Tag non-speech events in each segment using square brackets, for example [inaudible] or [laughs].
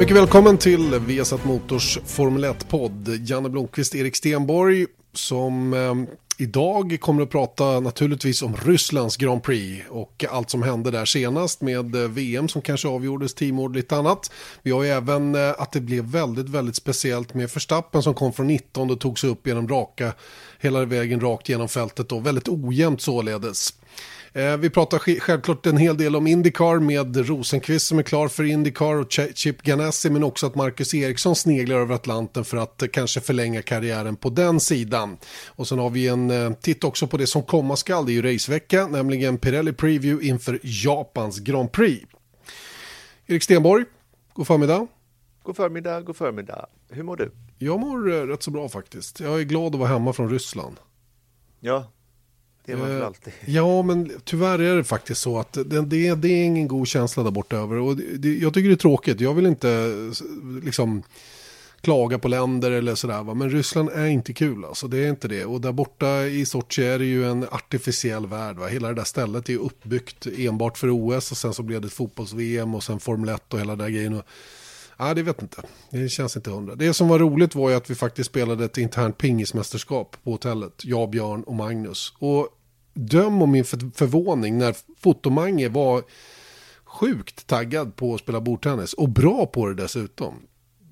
Mycket välkommen till Viasat Motors Formel 1-podd. Janne Blomqvist, Erik Stenborg som eh, idag kommer att prata naturligtvis om Rysslands Grand Prix och allt som hände där senast med eh, VM som kanske avgjordes, teamord, lite annat. Vi har ju även eh, att det blev väldigt, väldigt speciellt med Förstappen som kom från 19 och tog sig upp genom raka, hela vägen rakt genom fältet och väldigt ojämnt således. Eh, vi pratar självklart en hel del om Indycar med Rosenqvist som är klar för Indycar och Chip Ganassi men också att Marcus Eriksson sneglar över Atlanten för att eh, kanske förlänga karriären på den sidan. Och sen har vi en eh, titt också på det som komma skall, det är ju racevecka, nämligen Pirelli Preview inför Japans Grand Prix. Erik Stenborg, god förmiddag. God förmiddag, god förmiddag. Hur mår du? Jag mår rätt så bra faktiskt. Jag är glad att vara hemma från Ryssland. Ja, det är man eh, alltid. [laughs] Ja, men tyvärr är det faktiskt så att det, det, det är ingen god känsla där borta över. Och det, jag tycker det är tråkigt. Jag vill inte liksom klaga på länder eller sådär. Va? Men Ryssland är inte kul alltså. Det är inte det. Och där borta i Sochi är det ju en artificiell värld. Va? Hela det där stället är uppbyggt enbart för OS och sen så blev det fotbolls-VM och sen Formel 1 och hela den där grejen. Och, Ja, det vet inte. Det känns inte hundra. Det som var roligt var ju att vi faktiskt spelade ett internt pingismästerskap på hotellet. Jag, Björn och Magnus. Och döm om min förvåning när Fotomange var sjukt taggad på att spela bordtennis. Och bra på det dessutom.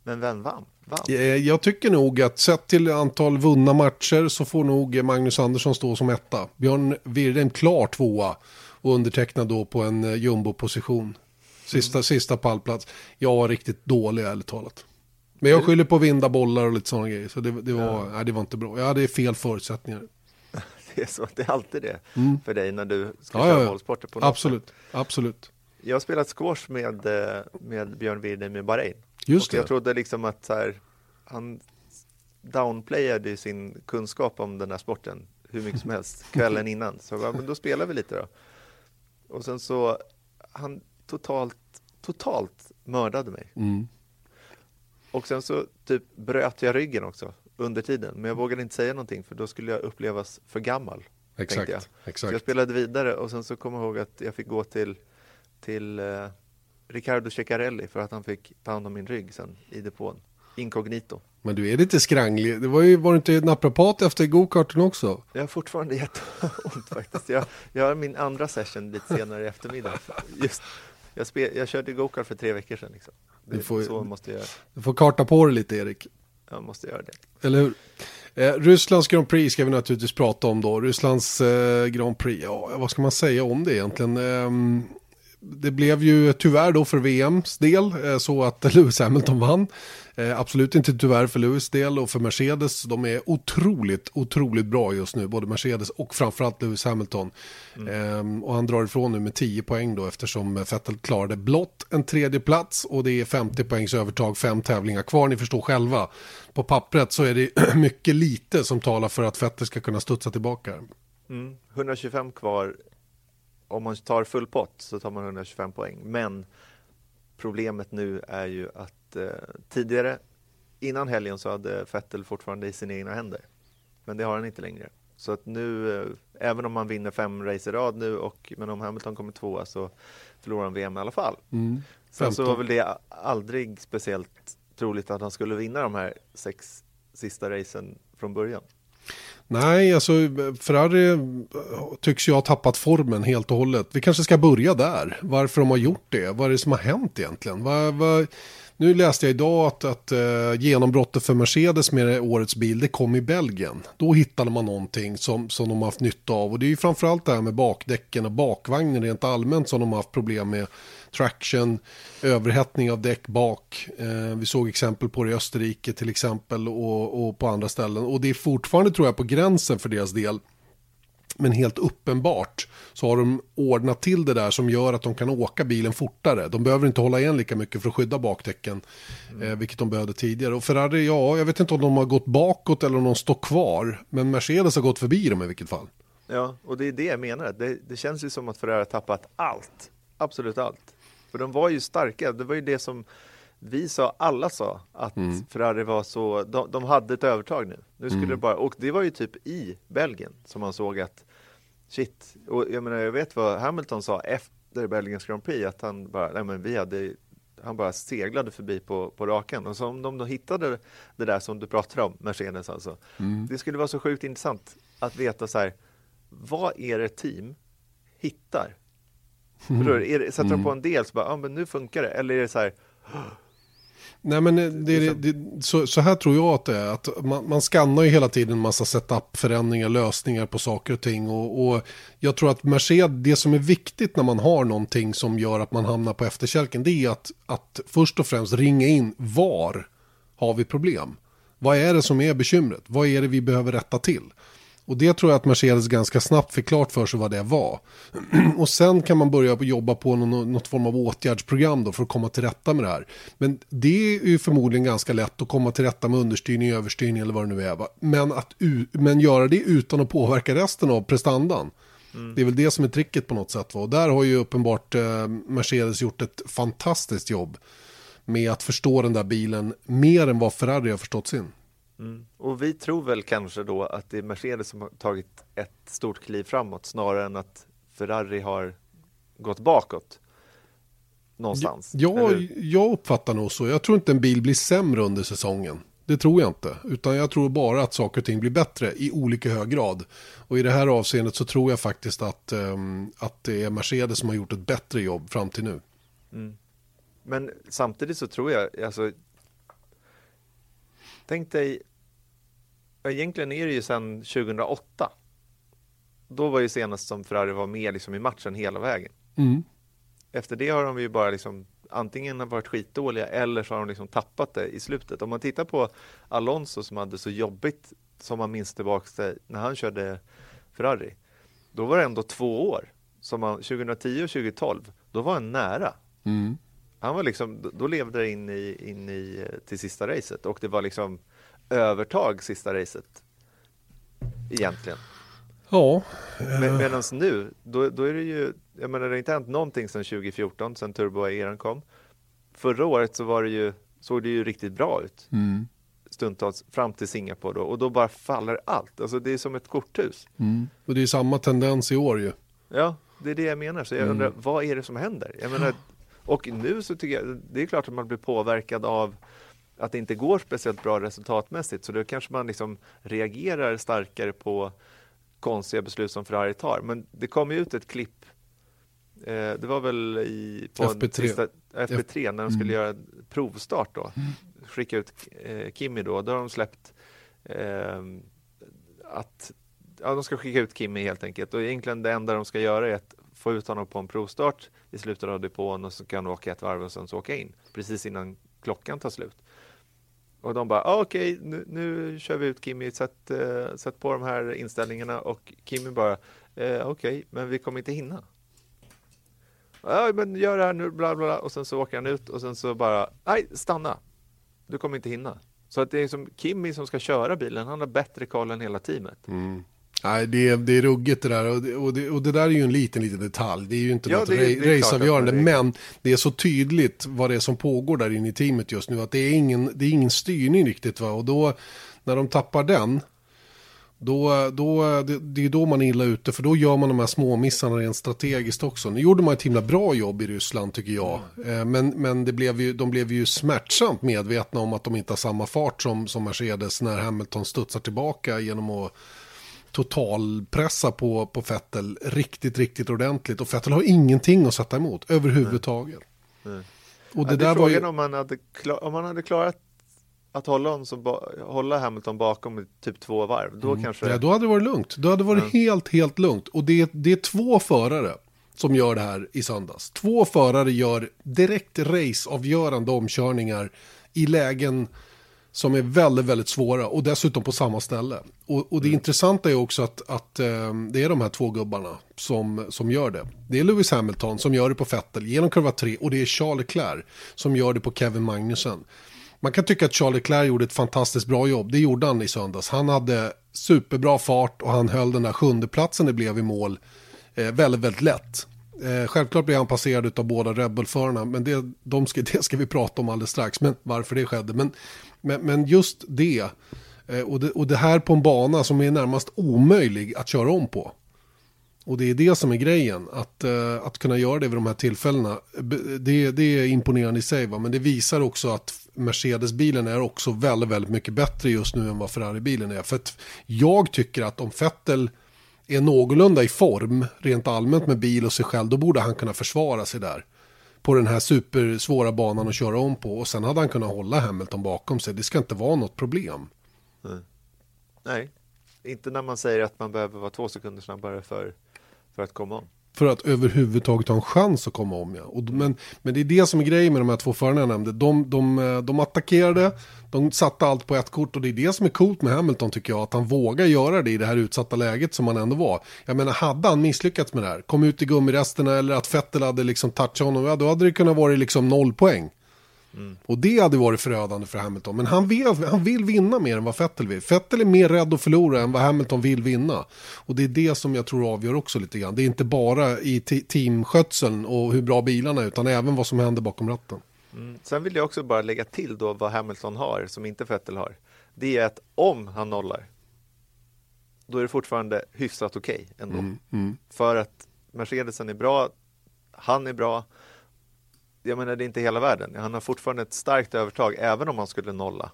Men vem vann? vann? Eh, jag tycker nog att sett till antal vunna matcher så får nog Magnus Andersson stå som etta. Björn Wirren klar tvåa och undertecknad då på en eh, jumbo-position. Sista, sista pallplats. Jag var riktigt dålig ärligt talat. Men jag skyller på vinda bollar och lite sådana grejer. Så det, det var, ja. nej, det var inte bra. Jag hade fel förutsättningar. [laughs] Det är, så, det är alltid det mm. för dig när du ska ja, köra ja, bollsporter på något Absolut, sätt. absolut. Jag har spelat squash med, eh, med Björn Wirden med Bahrain. Just och det. Jag trodde liksom att så här, han downplayade sin kunskap om den här sporten hur mycket som helst [laughs] kvällen innan. Så ja, men då spelar vi lite då. Och sen så, han totalt, totalt mördade mig. Mm. Och sen så typ bröt jag ryggen också under tiden. Men jag vågade inte säga någonting för då skulle jag upplevas för gammal. Exakt. Jag. exakt. Så jag spelade vidare och sen så kom jag ihåg att jag fick gå till, till uh, Riccardo Ceccarelli för att han fick ta hand om min rygg sen i depån. Inkognito. Men du är lite skranglig. Det var ju, var du inte naprapat efter gokarten också? Jag har fortfarande jätteont [laughs] faktiskt. Jag, jag har min andra session lite senare i eftermiddag. Just, jag, spel, jag körde gokart för tre veckor sedan. Liksom. Det, du, får, så måste jag... du får karta på det lite Erik. Jag måste göra det. Eller hur? Eh, Rysslands Grand Prix ska vi naturligtvis prata om då. Rysslands eh, Grand Prix, ja vad ska man säga om det egentligen? Eh, det blev ju tyvärr då för VMs del eh, så att [laughs] Lewis Hamilton vann. Eh, absolut inte tyvärr för Lewis del och för Mercedes. De är otroligt, otroligt bra just nu, både Mercedes och framförallt Lewis Hamilton. Mm. Eh, och han drar ifrån nu med 10 poäng då eftersom Vettel klarade blott en tredje plats och det är 50 poängs övertag, fem tävlingar kvar. Ni förstår själva. På pappret så är det [clears throat] mycket lite som talar för att Vettel ska kunna studsa tillbaka. Mm. 125 kvar. Om man tar full pott så tar man 125 poäng. Men problemet nu är ju att eh, tidigare, innan helgen så hade Vettel fortfarande i sina egna händer. Men det har han inte längre. Så att nu, eh, även om han vinner fem race i rad nu, och, men om Hamilton kommer tvåa så förlorar han VM i alla fall. Mm. Sen så var väl det aldrig speciellt troligt att han skulle vinna de här sex sista racen från början. Nej, alltså Ferrari eh, tycks ju ha tappat formen helt och hållet. Vi kanske ska börja där. Varför de har gjort det? Vad är det som har hänt egentligen? Vad, vad, nu läste jag idag att, att uh, genombrottet för Mercedes med årets bil, det kom i Belgien. Då hittade man någonting som, som de har haft nytta av. Och det är ju framförallt det här med bakdäcken och bakvagnen rent allmänt som de har haft problem med. Traction, överhettning av däck bak. Uh, vi såg exempel på det i Österrike till exempel och, och på andra ställen. Och det är fortfarande tror jag på gränsen för deras del Men helt uppenbart så har de ordnat till det där som gör att de kan åka bilen fortare. De behöver inte hålla igen lika mycket för att skydda bakdäcken, mm. eh, vilket de behövde tidigare. Och Ferrari, ja, jag vet inte om de har gått bakåt eller om de står kvar, men Mercedes har gått förbi dem i vilket fall. Ja, och det är det jag menar. Det, det känns ju som att Ferrari har tappat allt, absolut allt. För de var ju starka, det var ju det som vi sa, alla sa, att mm. Ferrari var så, de, de, hade ett övertag nu. Nu skulle mm. det bara, och det var ju typ i Belgien som man såg att shit, och jag menar jag vet vad Hamilton sa efter Belgiens Grand Prix, att han bara, nej men vi hade han bara seglade förbi på, på raken. Och så om de då hittade det där som du pratade om, Mercedes alltså. Mm. Det skulle vara så sjukt intressant att veta så här, vad är det team hittar? Mm. Är det, sätter de på mm. en del så bara, ja ah, men nu funkar det. Eller är det så här, Nej men det, det, det, så, så, här tror jag att det är. Att man, man skannar ju hela tiden en massa setup-förändringar, lösningar på saker och ting. Och, och, jag tror att Mercedes, det som är viktigt när man har någonting som gör att man hamnar på efterkälken. Det är att, att först och främst ringa in var har vi problem. Vad är det som är bekymret? Vad är det vi behöver rätta till? Och det tror jag att Mercedes ganska snabbt fick klart för sig vad det var. [clears throat] och sen kan man börja jobba på någon, något form av åtgärdsprogram då för att komma till rätta med det här. Men det är ju förmodligen ganska lätt att komma till rätta med understyrning, överstyrning eller vad det nu är. Men, att, men göra det utan att påverka resten av prestandan. Mm. Det är väl det som är tricket på något sätt. Va? Och där har ju uppenbart eh, Mercedes gjort ett fantastiskt jobb med att förstå den där bilen mer än vad Ferrari har förstått sin. Mm. Och vi tror väl kanske då att det är Mercedes som har tagit ett stort kliv framåt snarare än att Ferrari har gått bakåt någonstans. Ja, jag uppfattar nog så. Jag tror inte en bil blir sämre under säsongen. Det tror jag inte. Utan jag tror bara att saker och ting blir bättre i olika hög grad. Och i det här avseendet så tror jag faktiskt att, um, att det är Mercedes som har gjort ett bättre jobb fram till nu. Mm. Men samtidigt så tror jag, alltså, tänk dig egentligen är det ju sedan 2008. Då var ju senast som Ferrari var med liksom i matchen hela vägen. Mm. Efter det har de ju bara liksom antingen varit skitdåliga eller så har de liksom tappat det i slutet. Om man tittar på Alonso som hade så jobbigt som man minns tillbaka när han körde Ferrari. Då var det ändå två år, som man, 2010 och 2012, då var han nära. Mm. Han var liksom, då levde det in i, in i till sista racet och det var liksom övertag sista racet. Egentligen. Ja. Med, Medan nu, då, då är det ju, jag menar det har inte hänt någonting sedan 2014, sedan turbo-eran kom. Förra året så var det ju, såg det ju riktigt bra ut. Mm. Stundtals fram till Singapore då, och då bara faller allt. Alltså det är som ett korthus. Mm. Och det är samma tendens i år ju. Ja, det är det jag menar. Så jag mm. undrar, vad är det som händer? Jag menar, och nu så tycker jag, det är klart att man blir påverkad av att det inte går speciellt bra resultatmässigt så då kanske man liksom reagerar starkare på konstiga beslut som Ferrari tar. Men det kom ju ut ett klipp eh, det var väl i på FP3, sista, FP3 när de skulle mm. göra provstart då. Skicka ut eh, Kimi då. Då har de släppt eh, att ja, de ska skicka ut Kimi helt enkelt. Och egentligen det enda de ska göra är att få ut honom på en provstart i slutet av depån och så kan han åka ett varv och sen så åka in precis innan klockan tar slut. Och de bara, ah, okej, okay, nu, nu, kör vi ut Kimmy, sätt, eh, sätt på de här inställningarna och Kimmy bara, eh, okej, okay, men vi kommer inte hinna. Ja, men gör det här nu, bla bla, och sen så åker han ut och sen så bara, nej, stanna, du kommer inte hinna. Så att det är som Kimmy som ska köra bilen, han har bättre koll än hela teamet. Mm. Nej, det är, det är ruggigt det där. Och det, och, det, och det där är ju en liten, liten detalj. Det är ju inte ja, något raceavgörande. Men det är så tydligt vad det är som pågår där inne i teamet just nu. Att det är ingen, det är ingen styrning riktigt. Va? Och då, när de tappar den, då, då, det, det är då man är illa ute. För då gör man de här småmissarna rent strategiskt också. Nu gjorde man ett himla bra jobb i Ryssland tycker jag. Mm. Men, men det blev ju, de blev ju smärtsamt medvetna om att de inte har samma fart som, som Mercedes när Hamilton studsar tillbaka genom att totalpressa på, på Fettel riktigt, riktigt ordentligt. Och Fettel har ingenting att sätta emot överhuvudtaget. Nej. Och det, ja, det där var ju... om man, hade om man hade klarat att hålla, honom som hålla Hamilton bakom i typ två varv, då mm. kanske... Ja, då hade det varit lugnt. Då hade det varit ja. helt, helt lugnt. Och det, det är två förare som gör det här i söndags. Två förare gör direkt raceavgörande omkörningar i lägen som är väldigt, väldigt svåra och dessutom på samma ställe. Och, och det mm. intressanta är också att, att eh, det är de här två gubbarna som, som gör det. Det är Lewis Hamilton som gör det på Vettel genom kurva 3 och det är Charles Leclerc som gör det på Kevin Magnussen. Man kan tycka att Charles Leclerc gjorde ett fantastiskt bra jobb, det gjorde han i söndags. Han hade superbra fart och han höll den där sjunde platsen det blev i mål eh, väldigt, väldigt lätt. Eh, självklart blev han passerad av båda rebellförarna, men det, de ska, [laughs] det ska vi prata om alldeles strax, men varför det skedde. Men, men, men just det, eh, och det, och det här på en bana som är närmast omöjlig att köra om på. Och det är det som är grejen, att, eh, att kunna göra det vid de här tillfällena. Det, det är imponerande i sig, va? men det visar också att Mercedes-bilen är också väldigt, väldigt mycket bättre just nu än vad Ferrari-bilen är. För att jag tycker att om Fettel är någorlunda i form, rent allmänt med bil och sig själv, då borde han kunna försvara sig där. På den här supersvåra banan att köra om på. Och sen hade han kunnat hålla Hamilton bakom sig. Det ska inte vara något problem. Mm. Nej, inte när man säger att man behöver vara två sekunder snabbare för, för att komma om för att överhuvudtaget ha en chans att komma om. Ja. Och, men, men det är det som är grejen med de här två förarna jag nämnde. De, de, eh, de attackerade, de satte allt på ett kort och det är det som är coolt med Hamilton tycker jag. Att han vågar göra det i det här utsatta läget som han ändå var. Jag menar, hade han misslyckats med det här, kom ut i gummiresterna eller att Fettel hade liksom touchat honom, ja, då hade det kunnat vara liksom noll poäng. Mm. Och det hade varit förödande för Hamilton. Men han vill, han vill vinna mer än vad Vettel vill. Vettel är mer rädd att förlora än vad Hamilton vill vinna. Och det är det som jag tror avgör också lite grann. Det är inte bara i teamskötseln och hur bra bilarna är, utan även vad som händer bakom ratten. Mm. Sen vill jag också bara lägga till då vad Hamilton har som inte Vettel har. Det är att om han nollar, då är det fortfarande hyfsat okej okay ändå. Mm. Mm. För att Mercedesen är bra, han är bra jag menar det är inte hela världen. Han har fortfarande ett starkt övertag även om han skulle nolla.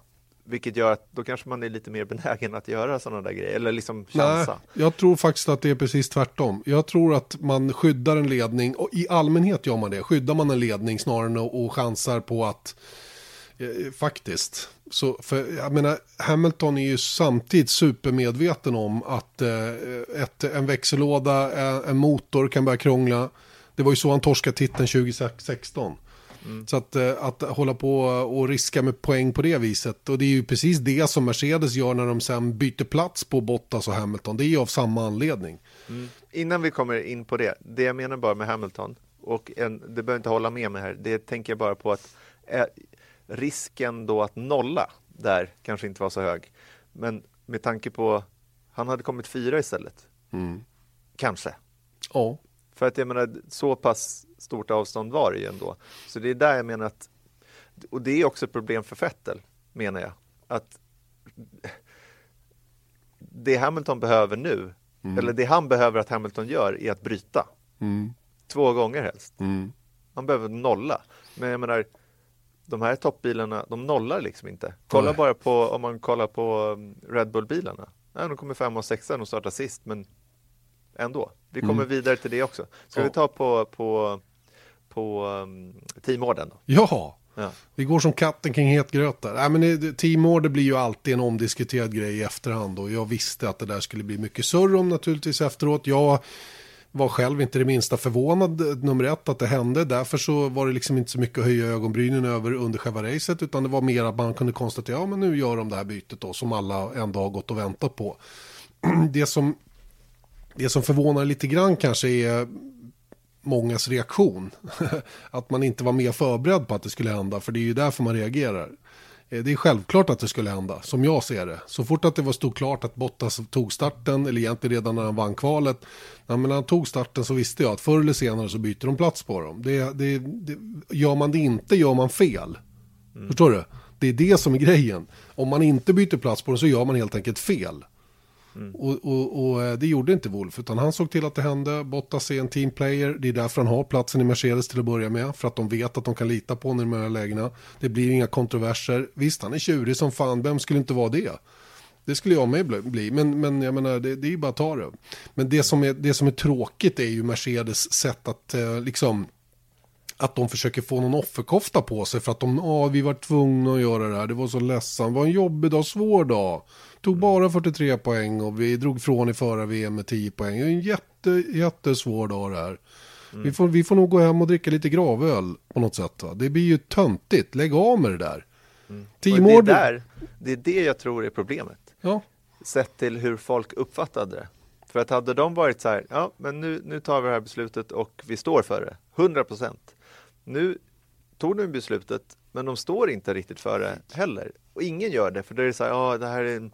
Vilket gör att då kanske man är lite mer [laughs] benägen att göra sådana där grejer, eller liksom chansa. Nej, jag tror faktiskt att det är precis tvärtom. Jag tror att man skyddar en ledning, och i allmänhet gör man det. Skyddar man en ledning snarare än att chansar på att, eh, faktiskt. Så, för jag menar, Hamilton är ju samtidigt supermedveten om att eh, ett, en växellåda, en motor kan börja krångla. Det var ju så han torskade titeln 2016. Mm. Så att, eh, att hålla på och riska med poäng på det viset. Och det är ju precis det som Mercedes gör när de sen byter plats på Bottas och Hamilton. Det är ju av samma anledning. Mm. Innan vi kommer in på det, det jag menar bara med Hamilton, och en, det behöver inte hålla med mig här, det tänker jag bara på att eh, risken då att nolla där kanske inte var så hög. Men med tanke på, han hade kommit fyra istället. Mm. Kanske. Ja. För att jag menar, så pass stort avstånd var det ju ändå. Så det är där jag menar att, och det är också ett problem för Vettel, menar jag. Att det Hamilton behöver nu, mm. eller det han behöver att Hamilton gör, är att bryta. Mm. Två gånger helst. Mm. Han behöver nolla. Men jag menar, de här toppbilarna, de nollar liksom inte. Kolla Nej. bara på, om man kollar på um, Red Bull-bilarna. Ja, de kommer fem och sexa och startar sist, men ändå. Vi kommer mm. vidare till det också. Ska ja. vi ta på, på, på um, teamorden? Då? Ja. ja, vi går som katten kring het gröt där. Nej, men teamorder blir ju alltid en omdiskuterad grej i efterhand och jag visste att det där skulle bli mycket surr om naturligtvis efteråt. Jag var själv inte det minsta förvånad, nummer ett, att det hände. Därför så var det liksom inte så mycket att höja ögonbrynen över under själva racet, utan det var mer att man kunde konstatera, ja men nu gör de det här bytet då, som alla ändå har gått och väntat på. [clears throat] Det som det som förvånar lite grann kanske är mångas reaktion. [laughs] att man inte var mer förberedd på att det skulle hända, för det är ju därför man reagerar. Eh, det är självklart att det skulle hända, som jag ser det. Så fort att det var stod klart att Bottas tog starten, eller egentligen redan när han vann kvalet, när han tog starten så visste jag att förr eller senare så byter de plats på dem. Det, det, det, gör man det inte gör man fel. Mm. Förstår du? Det är det som är grejen. Om man inte byter plats på dem så gör man helt enkelt fel. Mm. Och, och, och, eh, det gjorde inte Wolf, utan han såg till att det hände. Bottas är en teamplayer, det är därför han har platsen i Mercedes till att börja med. För att de vet att de kan lita på honom i de här lägena. Det blir inga kontroverser. Visst, han är tjurig som fan, vem skulle inte vara det? Det skulle jag med bli, men, men jag menar, det, det är ju bara att ta det. Men det som, är, det som är tråkigt är ju Mercedes sätt att eh, liksom att de försöker få någon offerkofta på sig för att de, ja, vi var tvungna att göra det här, det var så ledsamt, det var en jobbig dag, svår dag. Tog bara 43 poäng och vi drog från i förra VM med 10 poäng. Det är en jätte, jättesvår dag det här. Mm. Vi, får, vi får nog gå hem och dricka lite gravöl på något sätt. Va? Det blir ju töntigt, lägg av med det där. Mm. Och det, är där, det är det jag tror är problemet. Ja. Sett till hur folk uppfattade det. För att hade de varit så här, ja men nu, nu tar vi det här beslutet och vi står för det, 100 procent. Nu tog de beslutet, men de står inte riktigt för det heller. Och ingen gör det, för då är det så här, ja det här är en,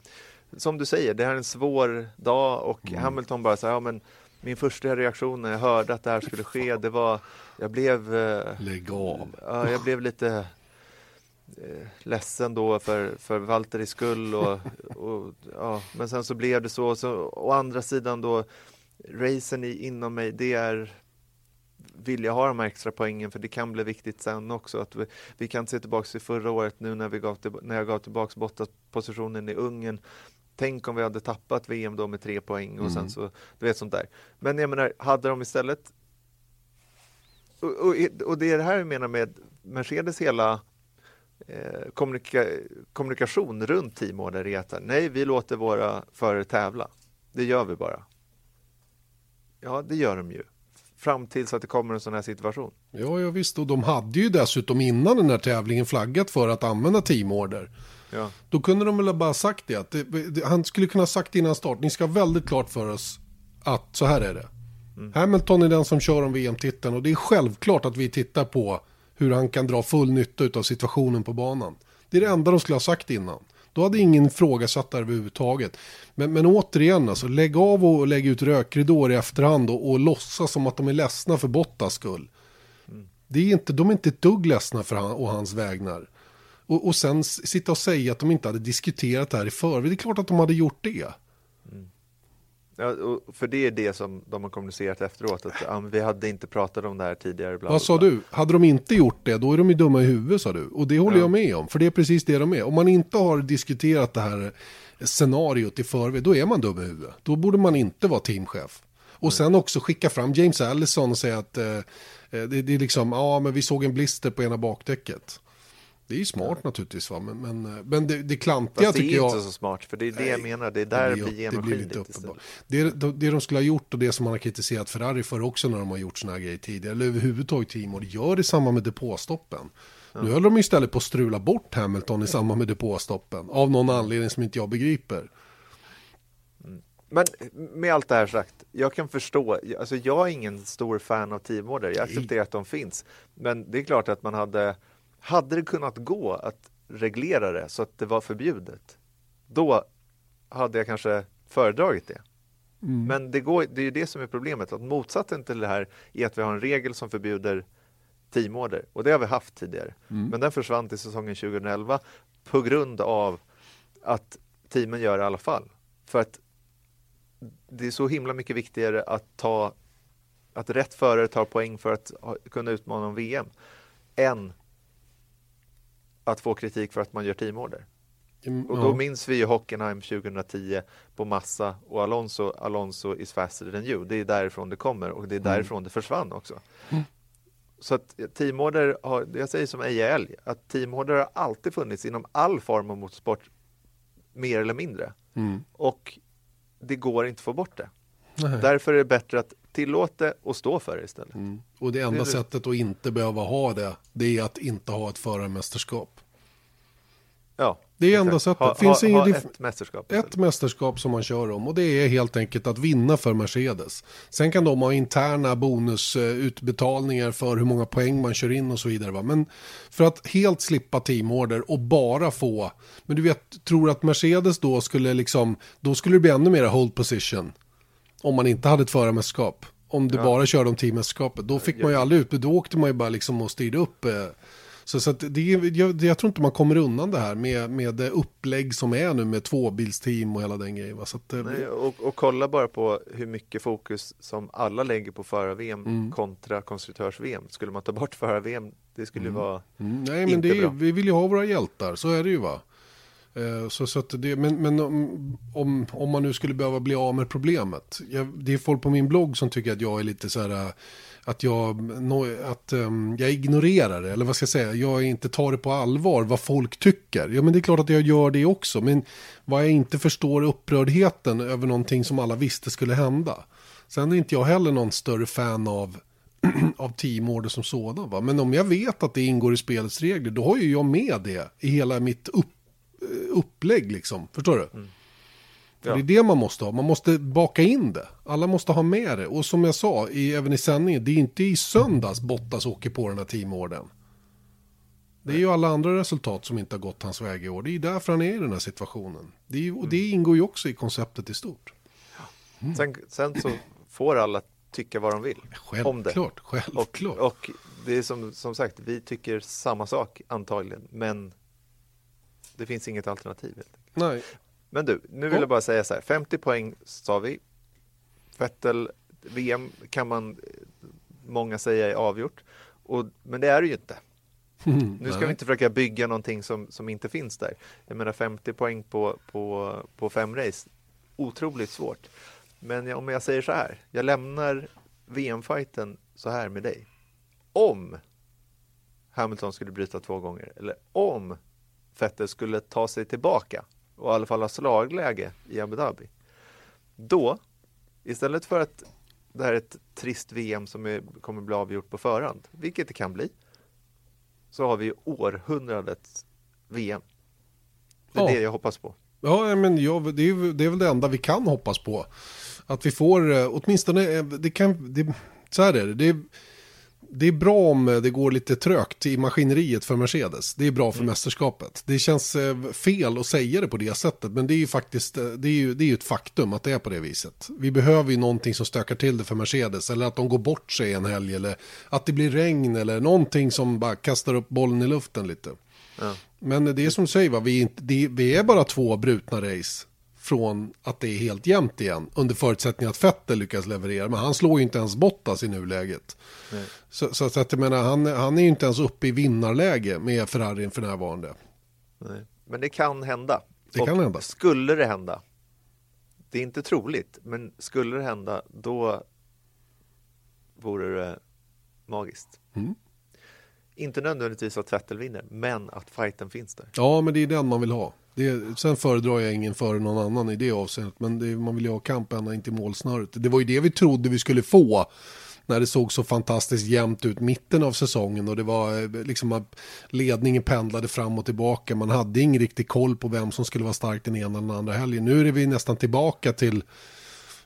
som du säger, det här är en svår dag och Mm. Hamilton bara så här, ja men min första reaktion när jag hörde att det här skulle ske, det var, jag blev eh, Lägg av. Ja, jag blev lite eh, ledsen då för, för Valtteris skull och, [laughs] och, ja, men sen så blev det så, så å andra sidan då racen i, inom mig, det är vill jag ha de här extra poängen för det kan bli viktigt sen också att vi, vi kan se tillbaka till förra året nu när, vi gav till, när jag gav tillbaka Bottas-positionen i Ungern Tänk om vi hade tappat VM då med tre poäng och sen så, du vet sånt där. Men jag menar, hade de istället och, och, och det är det här jag menar med Mercedes hela eh, kommunika kommunikation runt teamorder är att nej, vi låter våra förare tävla. Det gör vi bara. Ja, det gör de ju. Fram tills att det kommer en sån här situation. Ja, ja visst. Och de hade ju dessutom innan den här tävlingen flaggat för att använda teamorder. Ja, Då kunde de väl bara sagt det, att det, det. Han skulle kunna sagt innan start. Ni ska ha väldigt klart för oss att så här är det. Hamilton är den som kör om VM-titeln och det är självklart att vi tittar på hur han kan dra full nytta av situationen på banan. Det är det enda de skulle ha sagt innan. Då hade ingen ifrågasatt det överhuvudtaget. Men, men återigen, alltså, lägg av och lägg ut rökridåer i efterhand och, och låtsas som att de är ledsna för Bottas skull. Det är inte, de är inte ett dugg ledsna för han och hans vägnar. Och, och sen sitta och säga att de inte hade diskuterat det här i förväg. Det är klart att de hade gjort det. Ja för det är det som de har kommunicerat efteråt. Att men vi hade inte pratat om det här tidigare. Bla, Vad sa du? Hade de inte gjort det, då är de ju dumma i huvudet sa du. Och det håller Ja. jag med om, för det är precis det de är. Om man inte har diskuterat det här scenariot i förväg, då är man dum i huvudet. Då borde man inte vara teamchef. Och sen också skicka fram James Allison och säga att eh, eh, det, det är liksom, ja men vi såg en blister på ena bakdäcket. Det är ju smart naturligtvis va, men, men, eh, men det, det klantiga Fast det är tycker jag... inte så smart, för det är det jag menar. Det är där det blir- blir det blir lite istället. uppenbart. Det, det, det de skulle ha gjort och det som man har kritiserat Ferrari för också när de har gjort sådana här grejer tidigare, eller överhuvudtaget det gör det i samband med depåstoppen. Nu höll de istället på att strula bort Hamilton i samband med depåstoppen, av någon anledning som inte jag begriper. Men med allt det här sagt, jag kan förstå, alltså jag är ingen stor fan av teamorder, jag accepterar att de finns. Men det är klart att man hade, hade det kunnat gå att reglera det så att det var förbjudet, då hade jag kanske föredragit det. Men det, går, det är ju det som är problemet, att motsatsen till det här är att vi har en regel som förbjuder teamorder, och det har vi haft tidigare. Men den försvann till säsongen 2011 på grund av att teamen gör det i alla fall. För att det är så himla mycket viktigare att ta att rätt förare tar poäng för att kunna utmana om VM än att få kritik för att man gör teamorder. Mm, Och ja. då minns vi ju Hockenheim 2010 på Massa och Alonso, Alonso is faster than you. Det är därifrån det kommer och det är Mm. därifrån det försvann också. Så att teamorder har, jag säger som Eje Älg, att teamorder har alltid funnits inom all form av motorsport, mer eller mindre. Mm. Och det går inte att få bort det. Nej. Därför är det bättre att tillåta det och stå för det istället. Mm. Och det enda Det sättet att inte behöva ha det, det är att inte ha ett förarmästerskap. Ja, Det är enda sättet. Ha, Finns ha, inget ha ett mästerskap. Ett mästerskap som man kör om och det är helt enkelt att vinna för Mercedes. Sen kan de ha interna bonusutbetalningar för hur många poäng man kör in och så vidare. Va? Men för att helt slippa teamorder och bara få, men du vet, tror att Mercedes då skulle liksom, då skulle det bli ännu mer hold position. Om man inte hade ett förarmästerskap. Om du bara körde om teammästerskapet. Då fick man ju aldrig ut, då åkte man ju bara liksom och styrde upp. eh. Så, så det, jag, jag tror inte man kommer undan det här med, med det upplägg som är nu med tvåbilsteam och hela den grejen. Va? Så att, eh, Nej, och, och kolla bara på hur mycket fokus som alla lägger på förar-VM Mm. kontra konstruktörs-VM. Skulle man ta bort förar-VM, det skulle vara Mm, nej, men Inte det är, bra. vi vill ju ha våra hjältar, så är det ju va. Eh, så, så att det, men men om, om, man nu skulle behöva bli av med problemet. Jag, det är folk på min blogg som tycker att jag är lite så här, eh, att jag, att, ehm, jag ignorerar det, eller vad ska jag säga, jag inte tar det på allvar vad folk tycker. Ja men det är klart att jag gör det också, men vad jag inte förstår är upprördheten över någonting som alla visste skulle hända. Sen är inte jag heller någon större fan av [clears throat] av teamorder som sådan. Va? Men om jag vet att det ingår i spelets regler, då har ju jag med det i hela mitt upp, upplägg. Liksom. Förstår du? Mm. Ja. Det är det man måste ha. Man måste baka in det. Alla måste ha med det. Och som jag sa, i, även i sändningen, det är inte i söndags Bottas åker på den här teamorden. Det är ju alla andra resultat som inte har gått hans väg i år. Det är ju därför han är i den här situationen. Det är, och det mm. ingår ju också i konceptet i stort. Mm. Sen, sen, så får alla tycka vad de vill självklart, om det. Självklart. Och, och det är som, som sagt, vi tycker samma sak antagligen, men det finns inget alternativ. Nej. Men du, nu vill jag bara säga så här, 50 poäng sa vi. Vettel, VM kan man, många säga är avgjort, och, men det är det ju inte. Mm, nu ska nej. vi inte försöka bygga någonting som, som inte finns där. Jag menar 50 poäng på, på, på fem race, otroligt svårt. Men om jag säger så här, jag lämnar VM-fighten så här med dig. Om Hamilton skulle bryta två gånger, eller om Vettel skulle ta sig tillbaka och i alla fall ha slagläge i Abu Dhabi. Då, istället för att det här är ett trist VM som är, kommer bli avgjort på förhand, vilket det kan bli, så har vi århundradets VM. Det är ja. det jag hoppas på. Ja, men jag, det, är, det är väl det enda vi kan hoppas på. Att vi får, eh, åtminstone, eh, det kan, det, så här är det, det det är bra om det går lite trögt i maskineriet för Mercedes. Det är bra för mm. mästerskapet. Det känns eh, fel att säga det på det sättet, men det är ju faktiskt det är ju, det är ju ett faktum att det är på det viset. Vi behöver ju någonting som stökar till det för Mercedes, eller att de går bort sig en helg, eller att det blir regn, eller någonting som bara kastar upp bollen i luften lite. Ja. Men det är som du säger, va? Vi, är inte, det, vi är bara två brutna race från att det är helt jämnt igen. Under förutsättning att Fettel lyckas leverera. Men han slår ju inte ens Bottas i nuläget. Så, så, så, att jag menar, han, han är ju inte ens uppe i vinnarläge med Ferrari för närvarande. Nej. Men det kan hända. Det Och kan hända. Skulle det hända, det är inte troligt, men skulle det hända, då vore det magiskt. Mm. Inte nödvändigtvis att Vettel vinner, men att fighten finns där. Ja, men det är den man vill ha. Det, sen föredrar jag ingen före någon annan i det avseendet. Men det, man vill ju ha kamp ända in till målsnöret. Det var ju det vi trodde vi skulle få. När det såg så fantastiskt jämnt ut mitten av säsongen. Och det var eh, liksom att ledningen pendlade fram och tillbaka. Man hade ingen riktig koll på vem som skulle vara stark den ena eller den andra helgen. Nu är vi nästan tillbaka till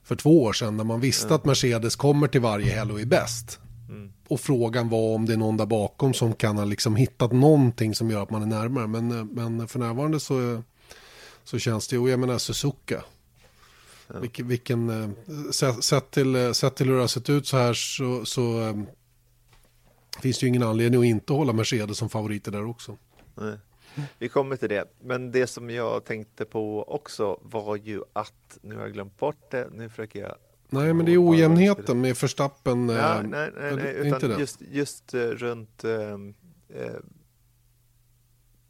för två år sedan. När man visste mm. att Mercedes kommer till varje helg och är bäst. Mm. Och frågan var om det är någon där bakom som kan ha liksom hittat någonting som gör att man är närmare. Men, men för närvarande så, så känns det, och jag menar Suzuka. Ja. Vilken, vilken eh, sett, till, sett till hur det har sett ut så här så, så finns det ju ingen anledning att inte hålla Mercedes som favoriter där också. Nej. Vi kommer till det, men det som jag tänkte på också var ju att, nu har jag glömt bort det, nu försöker jag Nej, men det är ojämnheten med förstappen. Ja, eh, nej, nej, nej utan det. just, just uh, runt uh, uh,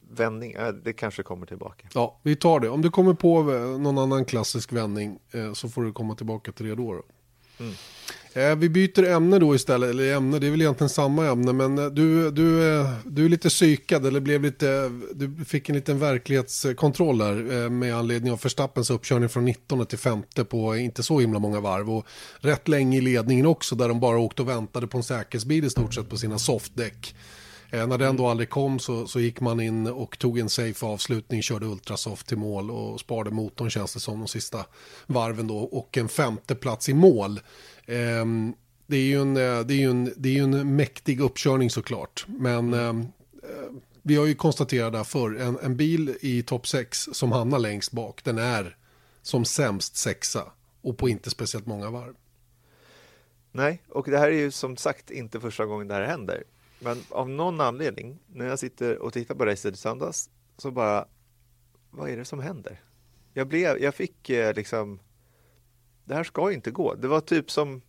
vändning, det kanske kommer tillbaka. Ja, vi tar det. Om du kommer på någon annan klassisk vändning så får du komma tillbaka till det då. då. Mm. Eh, vi byter ämne då istället, eller ämne, det är väl egentligen samma ämne, men eh, du, du, eh, du är lite psykad, eller blev lite, du fick en liten verklighetskontroll där med anledning av Förstappens uppkörning från 19 till 5 på inte så himla många varv och rätt länge i ledningen också där de bara åkte och väntade på en säkerhetsbil i stort sett på sina softdäck. Eh, när den då aldrig kom så, så gick man in och tog en safe avslutning, körde ultrasoft till mål och sparade motorn känns det som de sista varven då och en femte plats i mål. Eh, det är ju en, eh, det är en, det är en mäktig uppkörning såklart, men ehm, eh, vi har ju konstaterat där förr, en, en bil i topp 6 som hamnar längst bak, den är som sämst sexa och på inte speciellt många varv. Nej, och det här är ju som sagt inte första gången det här händer. Men av någon anledning, när jag sitter och tittar på racet i söndags, så bara, vad är det som händer? Jag, blev, jag fick eh, liksom, det här ska inte gå. Det var typ som,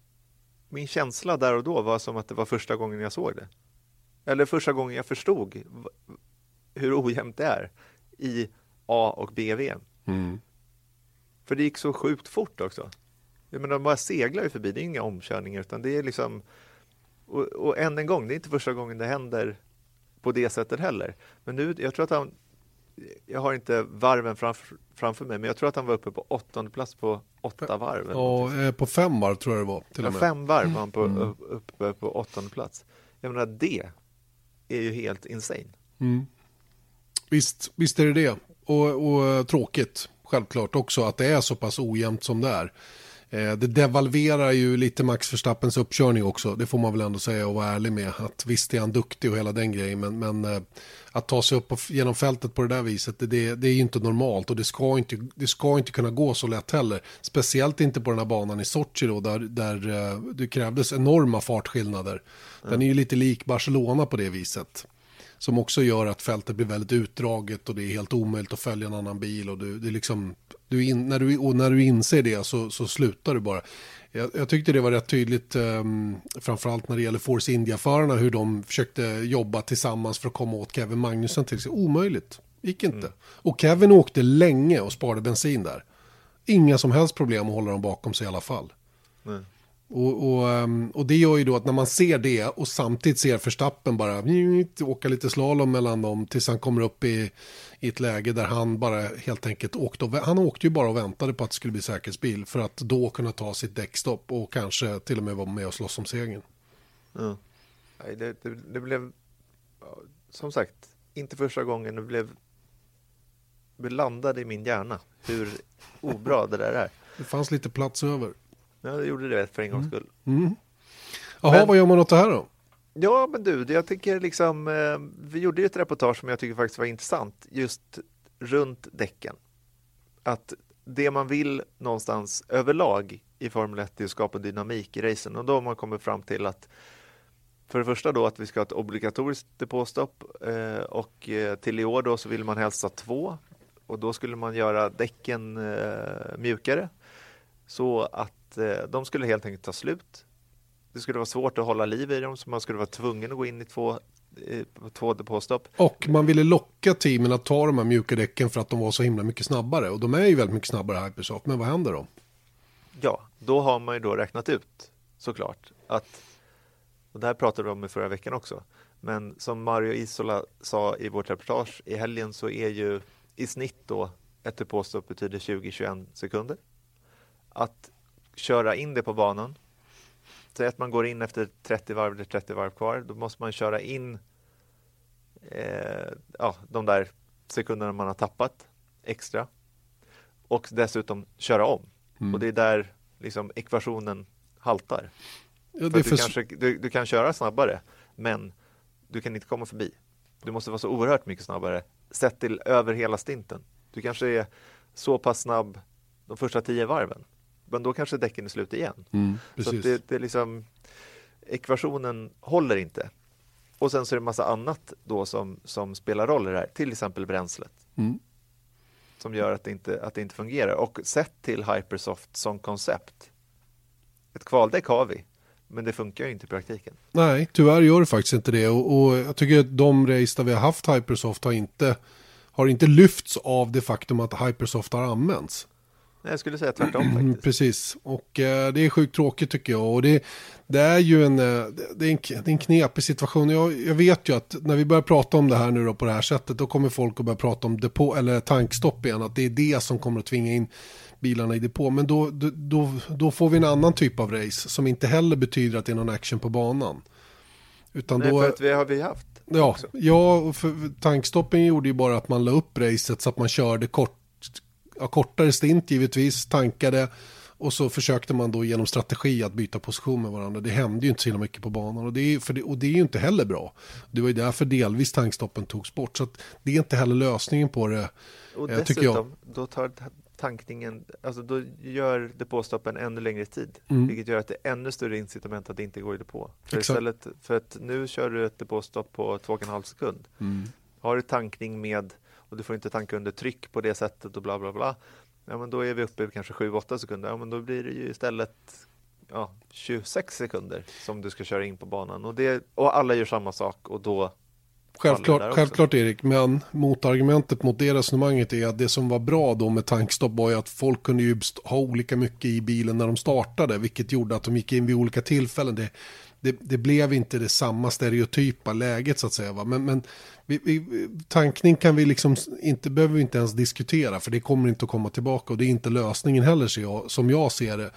min känsla där och då var som att det var första gången jag såg det. Eller första gången jag förstod hur ojämnt det är i A och B-VM. Mm. För det gick så sjukt fort också. Jag menar, de bara seglar ju förbi, det är inga omkörningar utan det är liksom och, och än en gång, det är inte första gången det händer på det sättet heller. Men nu, jag tror att han jag har inte varven framför, framför mig, men jag tror att han var uppe på åttonde plats på åtta varv. Ja, eh, på fem varv tror jag det var. Till med. Fem varv var han på, mm. uppe på åttonde plats. Jag menar, det är ju helt insane. Mm. Visst, visst är det det. Och, och tråkigt, självklart också, att det är så pass ojämnt som det är. Eh, det devalverar ju lite Max Verstappens uppkörning också, det får man väl ändå säga och vara ärlig med. Att visst är han duktig och hela den grejen, men, men eh, att ta sig upp genom fältet på det där viset, det, det är ju inte normalt och det ska inte, det ska inte kunna gå så lätt heller. Speciellt inte på den här banan i Sochi då, där, där eh, det krävdes enorma fartskillnader. Den är ju lite lik Barcelona på det viset. Som också gör att fältet blir väldigt utdraget och det är helt omöjligt att följa en annan bil. Och du, det är liksom, du in, när, du, och när du inser det så, så slutar du bara. Jag, jag tyckte det var rätt tydligt, um, framförallt när det gäller Force India-förarna, hur de försökte jobba tillsammans för att komma åt Kevin Magnusson till sig. Omöjligt, gick inte. Mm. Och Kevin åkte länge och sparade bensin där. Inga som helst problem att hålla dem bakom sig i alla fall. Mm. Och, och, ehm, och, det gör ju då att när man ser det och samtidigt ser Förstappen bara åka lite slalom mellan dem tills han kommer upp i, i ett läge där han bara helt enkelt åkte och, han åkte ju bara och väntade på att det skulle bli säkerhetsbil för att då kunna ta sitt däckstopp och kanske till och med vara med och slåss om segern. Mm. Det, det, det, blev som sagt inte första gången det blev landade i min hjärna hur obra det där är. Det fanns lite plats över. Ja, det gjorde det för en gångs skull. Mm. mm. Jaha, men, vad gör man åt det här då? Ja, men du, jag tycker liksom, eh, vi gjorde ju ett reportage som jag tycker faktiskt var intressant, just runt däcken. Att det man vill någonstans överlag i Formel 1 är att skapa dynamik i racen och då har man kommit fram till att för det första då att vi ska ha ett obligatoriskt depåstopp eh, och eh, till i år då så vill man helst ha två och då skulle man göra däcken mjukare så att eh, de skulle helt enkelt ta slut. Det skulle vara svårt att hålla liv i dem så man skulle vara tvungen att gå in i två två depåstopp. Och man ville locka teamen att ta de här mjuka däcken för att de var så himla mycket snabbare. Och de är ju väldigt mycket snabbare Hypersoft. Men vad händer då? Ja, då har man ju då räknat ut såklart att, och det här pratade vi om i förra veckan också, men som Mario Isola sa i vårt reportage i helgen så är ju i snitt då ett depåstopp betyder 20-21 sekunder. Att köra in det på banan. Säg att man går in efter 30 varv eller 30 varv kvar. Då måste man köra in eh, ja, de där sekunderna man har tappat extra. Och dessutom köra om. Mm. Och det är där liksom ekvationen haltar. Ja, för. Du, kanske, du, du, kan köra snabbare, men du kan inte komma förbi. Du måste vara så oerhört mycket snabbare sett till över hela stinten. Du kanske är så pass snabb de första tio varven men då kanske däcken är slut igen. Mm, så det, det liksom, ekvationen håller inte. Och sen så är det massa annat då som, som spelar roll i det här, till exempel bränslet. Mm. Som gör att det, inte, att det inte fungerar. Och sett till Hypersoft som koncept, ett kvaldäck har vi, men det funkar ju inte i praktiken. Nej, tyvärr gör det faktiskt inte det. Och, och jag tycker att de race där vi har haft Hypersoft har inte, har inte lyfts av det faktum att Hypersoft har använts. Jag skulle säga tvärtom faktiskt. Precis, och eh, det är sjukt tråkigt tycker jag. Och det, det är ju en, eh, det är en, det är en knepig situation. Jag, jag, vet ju att när vi börjar prata om det här nu då på det här sättet, då kommer folk att börja prata om depå, eller tankstopp igen. Att det är det som kommer att tvinga in bilarna i depå. Men då, då, då får vi en annan typ av race som inte heller betyder att det är någon action på banan. Utan Nej, då, för att vi har vi haft. Ja, ja för tankstoppen gjorde ju bara att man la upp racet så att man körde kort ja, kortare stint givetvis, tankade och så försökte man då genom strategi att byta position med varandra. Det hände ju inte så mycket på banan och det, är, det, och det är ju inte heller bra. Det var ju därför delvis tankstoppen togs bort. Så det är inte heller lösningen på det. Och eh, dessutom, då tar tankningen, alltså då gör depåstoppen ännu längre tid. Mm. Vilket gör att det är ännu större incitament att det inte går i depå. För, istället, för att nu kör du ett depåstopp på 2,5 sekund. Mm. Har du tankning med och du får inte tanka under tryck på det sättet och bla bla bla. Ja, men då är vi uppe i kanske 7-8 sekunder. Ja, men då blir det ju istället ja, 26 sekunder som du ska köra in på banan och, det, och alla gör samma sak och då Självklart, självklart Erik, men motargumentet mot det resonemanget är att det som var bra då med tankstopp var ju att folk kunde ju ha olika mycket i bilen när de startade, vilket gjorde att de gick in vid olika tillfällen. Det, det, det, blev inte det samma stereotypa läget så att säga. Va? Men, men vi, vi, tankning kan vi liksom inte, behöver vi inte ens diskutera för det kommer inte att komma tillbaka och det är inte lösningen heller så jag, som jag ser det.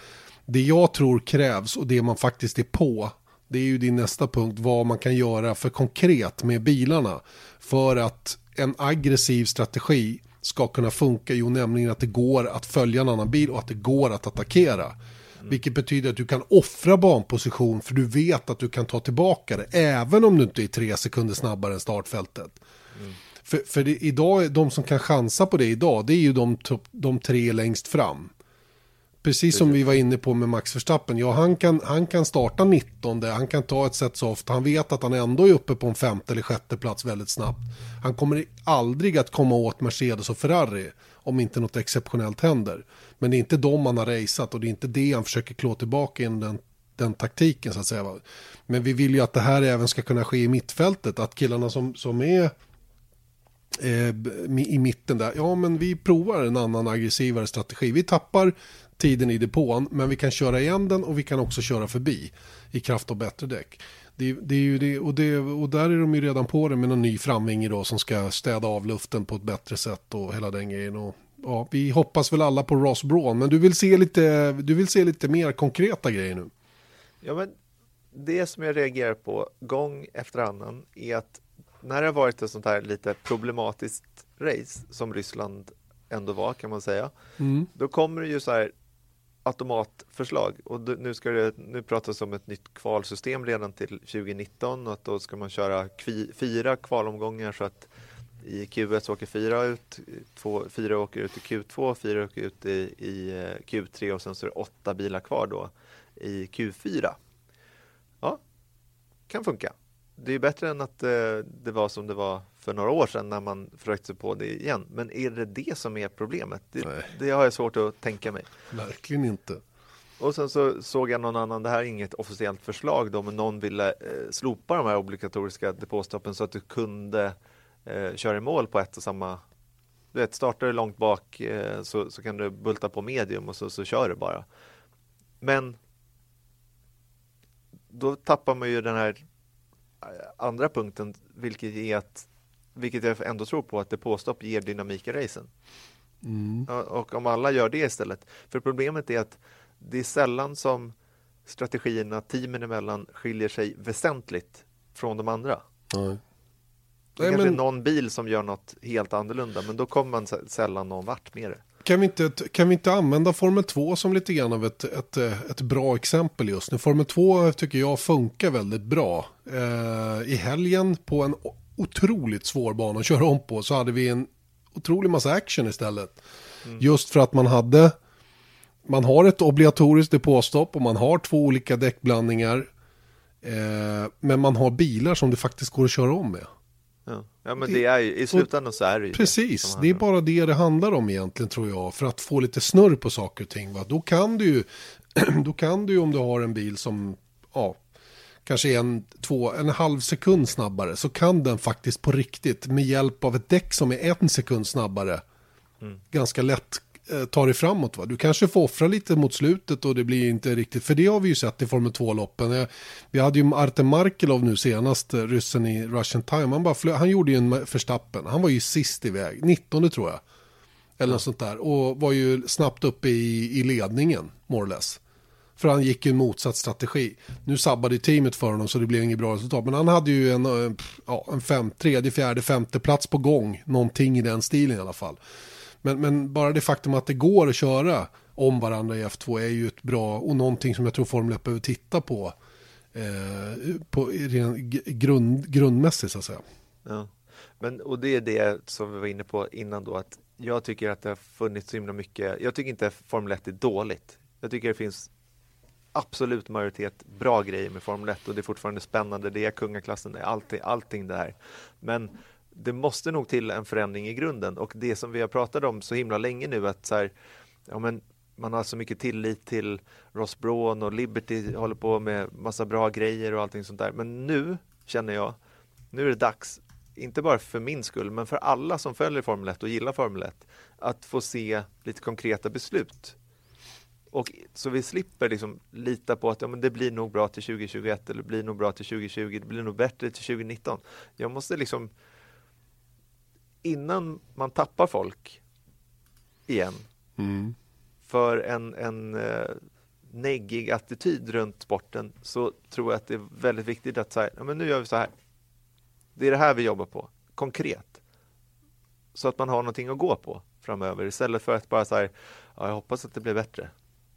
Det jag tror krävs och det man faktiskt är på det är ju din nästa punkt vad man kan göra för konkret med bilarna för att en aggressiv strategi ska kunna funka, jo nämligen att det går att följa en annan bil och att det går att attackera. Mm. Vilket betyder att du kan offra banposition för du vet att du kan ta tillbaka det även om du inte är tre sekunder snabbare än startfältet. Mm. För, för det, idag, de som kan chansa på det idag, det är ju de, de tre längst fram. Precis som vi var inne på med Max Verstappen. Ja, han kan, han kan starta 19, han kan ta ett set soft, han vet att han ändå är uppe på en femte eller sjätte plats väldigt snabbt. Han kommer aldrig att komma åt Mercedes och Ferrari om inte något exceptionellt händer. Men det är inte dem han har raceat och det är inte det han försöker klå tillbaka in den, den taktiken så att säga. Men vi vill ju att det här även ska kunna ske i mittfältet, att killarna som, som är eh, i mitten där, ja men vi provar en annan aggressivare strategi. Vi tappar tiden i depån, men vi kan köra igen den och vi kan också köra förbi i kraft av bättre däck. Det, det är ju det, och, det, och där är de ju redan på det med någon ny framvinge då som ska städa av luften på ett bättre sätt och hela den grejen. Och, ja, vi hoppas väl alla på Ross Braun, men du vill, se lite, du vill se lite mer konkreta grejer nu. Ja, men det som jag reagerar på gång efter annan är att när det har varit ett sånt här lite problematiskt race som Ryssland ändå var kan man säga. Mm. Då kommer det ju så här automatförslag och nu ska det nu pratas om ett nytt kvalsystem redan till 2019 och att då ska man köra fyra kvalomgångar så att i Q1 så åker fyra ut, två, fyra åker ut i Q2, fyra åker ut i, i eh, Q3 och sen så är det åtta bilar kvar då i Q4. Ja, kan funka. Det är bättre än att eh, det var som det var för några år sedan när man försökte sig på det igen. Men är det det som är problemet? Det, det har jag svårt att tänka mig. Verkligen inte. Och sen så såg jag någon annan, det här är inget officiellt förslag då, men någon ville eh, slopa de här obligatoriska depåstoppen så att du kunde eh, köra i mål på ett och samma du vet, startar du långt bak eh, så, så kan du bulta på medium och så, så kör du bara. Men då tappar man ju den här eh, andra punkten, vilket är att vilket jag ändå tror på att depåstopp ger dynamik i racen. Mm. Och om alla gör det istället. För problemet är att det är sällan som strategierna teamen emellan skiljer sig väsentligt från de andra. Nej. Det är kanske men... någon bil som gör något helt annorlunda, men då kommer man sällan någon vart med det. Kan vi, inte, kan vi inte använda Formel 2 som lite grann av ett, ett, ett bra exempel just nu? Formel 2 tycker jag funkar väldigt bra. Eh, I helgen på en otroligt svår bana att köra om på så hade vi en otrolig massa action istället. Mm. Just för att man hade, man har ett obligatoriskt depåstopp och man har två olika däckblandningar. Eh, men man har bilar som det faktiskt går att köra om med. Ja, ja men det är ju, i slutändan så är det ju Precis, det, det är bara det det handlar om egentligen tror jag. För att få lite snurr på saker och ting. Va? Då kan du ju, [clears throat] då kan du ju om du har en bil som, ja, kanske en, två, en halv sekund snabbare så kan den faktiskt på riktigt med hjälp av ett däck som är en sekund snabbare mm. ganska lätt eh, ta dig framåt. Va? Du kanske får offra lite mot slutet och det blir inte riktigt, för det har vi ju sett i Formel 2-loppen. Eh, vi hade ju Artem Markelov nu senast, eh, ryssen i Russian Time, han, bara flö, han gjorde ju en förstappen, han var ju sist iväg, 19 tror jag. Eller något sånt där, och var ju snabbt uppe i, i ledningen, more or less. För han gick ju en motsatt strategi. Nu sabbade teamet för honom så det blev inget bra resultat. Men han hade ju en, eh, ja, en fem, tredje, fjärde, femte plats på gång. Någonting i den stilen i alla fall. Men, men bara det faktum att det går att köra om varandra i F2 är ju ett bra och någonting som jag tror Formel 1 behöver titta på. Eh, på ren, grund, grundmässigt så att säga. Ja. Men, och det är det som vi var inne på innan då att jag tycker att det har funnits så himla mycket. Jag tycker inte Formel 1 är dåligt. Jag tycker det finns absolut majoritet bra grejer med Formel 1 och det är fortfarande spännande. Det är kungaklassen, det är allting, allting det här. Men det måste nog till en förändring i grunden och det som vi har pratat om så himla länge nu att så här, ja men man har så mycket tillit till Ross Braun och Liberty håller på med massa bra grejer och allting sånt där. Men nu känner jag, nu är det dags, inte bara för min skull, men för alla som följer Formel 1 och gillar Formel 1, att få se lite konkreta beslut och så vi slipper liksom lita på att ja, men det blir nog bra till 2021 eller det blir nog bra till 2020, det blir nog bättre till 2019. Jag måste liksom innan man tappar folk igen Mm. för en, en eh, neggig attityd runt sporten så tror jag att det är väldigt viktigt att säga, ja, men nu gör vi så här. Det är det här vi jobbar på, konkret. Så att man har någonting att gå på framöver istället för att bara säga, ja, jag hoppas att det blir bättre.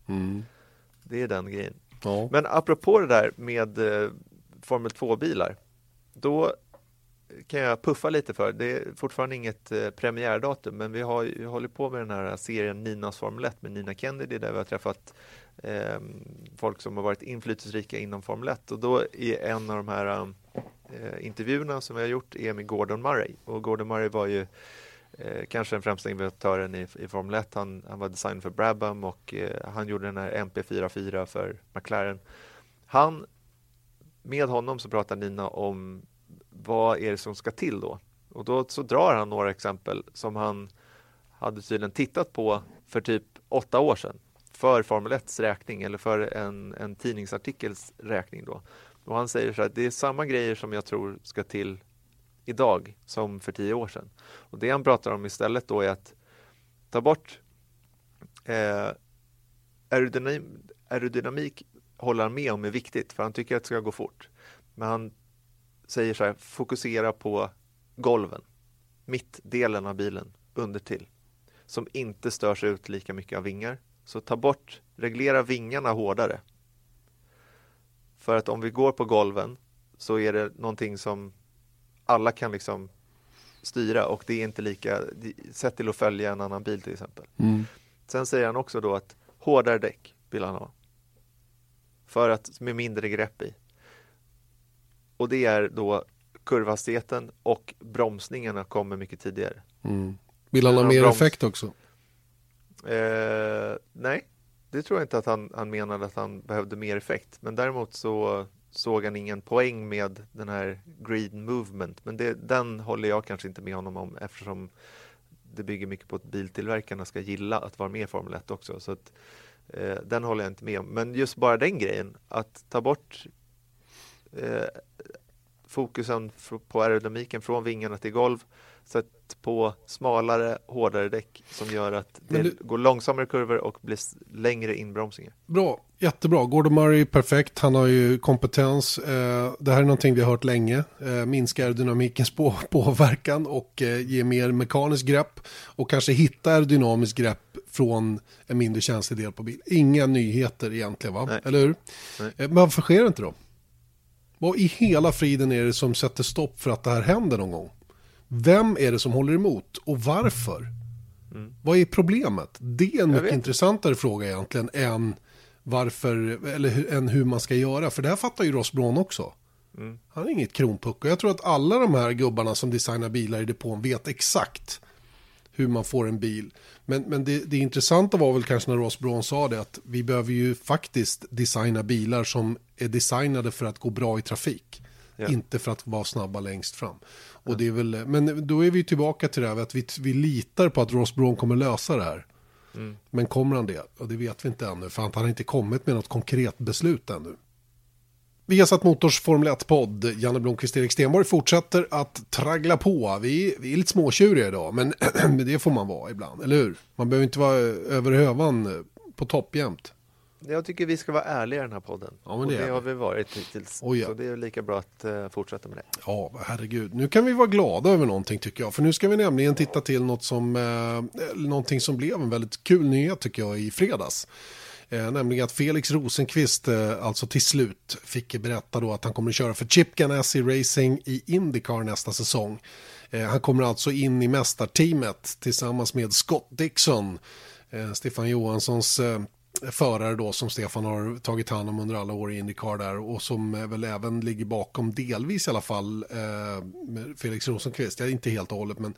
Mm. Det är den grejen. Ja. Men apropå det där med eh, Formel 2-bilar, då kan jag puffa lite för. Det är fortfarande inget eh, premiärdatum, men vi har ju hållit på med den här serien Ninas Formel 1 med Nina Kennedy där vi har träffat eh, folk som har varit inflytelserika inom Formel 1 och då är en av de här eh, intervjuerna som vi har gjort är med Gordon Murray och Gordon Murray var ju eh, kanske den främsta innovatören i, i Formel 1. Han, han var design för Brabham och eh, han gjorde den här MP44 för McLaren. Han, med honom så pratar Nina om vad är det som ska till då? Och då så drar han några exempel som han hade tydligen tittat på för typ åtta år sedan för Formel 1 räkning eller för en, en tidningsartikels räkning då. Och han säger så här, det är samma grejer som jag tror ska till idag som för tio år sedan. Och det han pratar om istället då är att ta bort eh, aerodynamik, aerodynamik håller han med om är viktigt för han tycker att det ska gå fort. Men han säger så här, fokusera på golven, mittdelen av bilen, under till, som inte störs ut lika mycket av vingar. Så ta bort, reglera vingarna hårdare. För att om vi går på golven så är det någonting som alla kan liksom styra och det är inte lika, sett till att följa en annan bil till exempel. Mm. Sen säger han också då att hårdare däck vill han ha. För att med mindre grepp i. Och det är då kurvhastigheten och bromsningarna kommer mycket tidigare. Mm. Vill han ha mer broms. effekt också? Eh, nej, det tror jag inte att han, han menade att han behövde mer effekt. Men däremot så såg han ingen poäng med den här green movement. Men det, den håller jag kanske inte med honom om eftersom det bygger mycket på att biltillverkarna ska gilla att vara med i Formel 1 också. Så att, eh, den håller jag inte med om. Men just bara den grejen, att ta bort eh, fokusen på aerodynamiken från vingarna till golv sätt på smalare, hårdare däck som gör att det du- går långsammare kurvor och blir längre inbromsningar. Bra, jättebra. Gordon Murray, perfekt. Han har ju kompetens. Eh, det här är någonting vi har hört länge. Eh, minska aerodynamikens på påverkan och eh, ge mer mekaniskt grepp. Och kanske hitta aerodynamiskt grepp från en mindre känslig del på bil. Inga nyheter egentligen, va? Nej. Eller hur? Nej. Men varför sker det inte då? Vad i hela friden är det som sätter stopp för att det här händer någon gång? Vem är det som håller emot och varför? Vad är problemet? Det är en mycket vet. intressantare fråga egentligen än varför, eller hu- än hur man ska göra. För det här fattar ju Ross Braun också. Han är inget kronpuck och jag tror att alla de här gubbarna som designar bilar i depån vet exakt hur man får en bil. Men, men det, det intressanta var väl kanske när Ross Braun sa det att vi behöver ju faktiskt designa bilar som är designade för att gå bra i trafik. Ja. Inte för att vara snabba längst fram. Och det är väl, men då är vi tillbaka till det här att vi, vi litar på att Ross Braun kommer lösa det här. Mm. Men kommer han det? Och det vet vi inte ännu, för han har inte kommit med något konkret beslut ännu. Vi har satt Motors Formel 1-podd. Janne Blomqvist Erik Stenborg fortsätter att traggla på. Vi, vi är lite småtjuriga idag, men men [clears throat] det får man vara ibland, eller hur? Man behöver inte vara över hövan på topp jämt. Jag tycker vi ska vara ärliga i den här podden. Ja, och det det har vi. vi varit hittills. Oh, ja. Så det är lika bra att eh, fortsätta med det. Ja, herregud. Nu kan vi vara glada över någonting tycker jag. För nu ska vi nämligen titta till något som, eh, någonting som blev en väldigt kul nyhet tycker jag i fredags. Eh, nämligen att Felix Rosenqvist eh, alltså till slut fick berätta då att han kommer att köra för Chip Ganassi Racing i Indycar nästa säsong. Eh, han kommer alltså in i mästarteamet tillsammans med Scott Dixon, eh, Stefan Johanssons eh, förare då som Stefan har tagit hand om under alla år i Indycar där och som väl även ligger bakom delvis i alla fall eh, med Felix Rosenqvist. Jag är inte helt och hållet men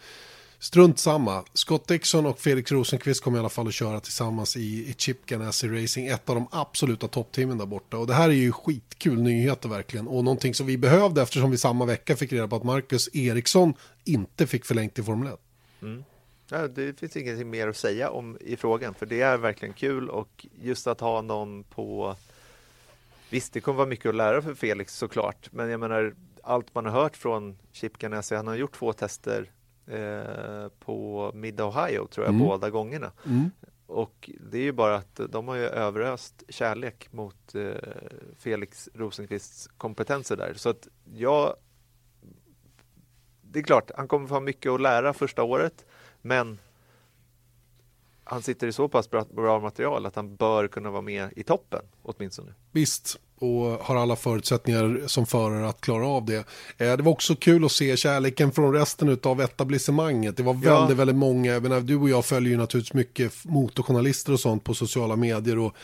strunt samma. Scott Dixon och Felix Rosenqvist kommer i alla fall att köra tillsammans i, i Chip Ganassi Racing, ett av de absoluta toppteamen där borta. Och det här är ju skitkul nyheter verkligen och någonting som vi behövde eftersom vi samma vecka fick reda på att Marcus Eriksson inte fick förlängt i Formel 1. Mm. Ja, det finns ingenting mer att säga om i frågan, för det är verkligen kul och just att ha någon på Visst, det kommer vara mycket att lära för Felix såklart, men jag menar allt man har hört från Chip Ganassi, han har gjort två tester eh, på Mid Ohio tror jag, mm. båda gångerna. Mm. Och det är ju bara att de har ju överöst kärlek mot eh, Felix Rosenqvists kompetenser där. Så att jag det är klart, han kommer få mycket att lära första året, men han sitter i så pass bra, bra, material att han bör kunna vara med i toppen åtminstone. Visst, och har alla förutsättningar som förare att klara av det. Eh, det var också kul att se kärleken från resten av etablissemanget. Det var väldigt, ja. väldigt många, men du och jag följer ju naturligtvis mycket motorjournalister och sånt på sociala medier och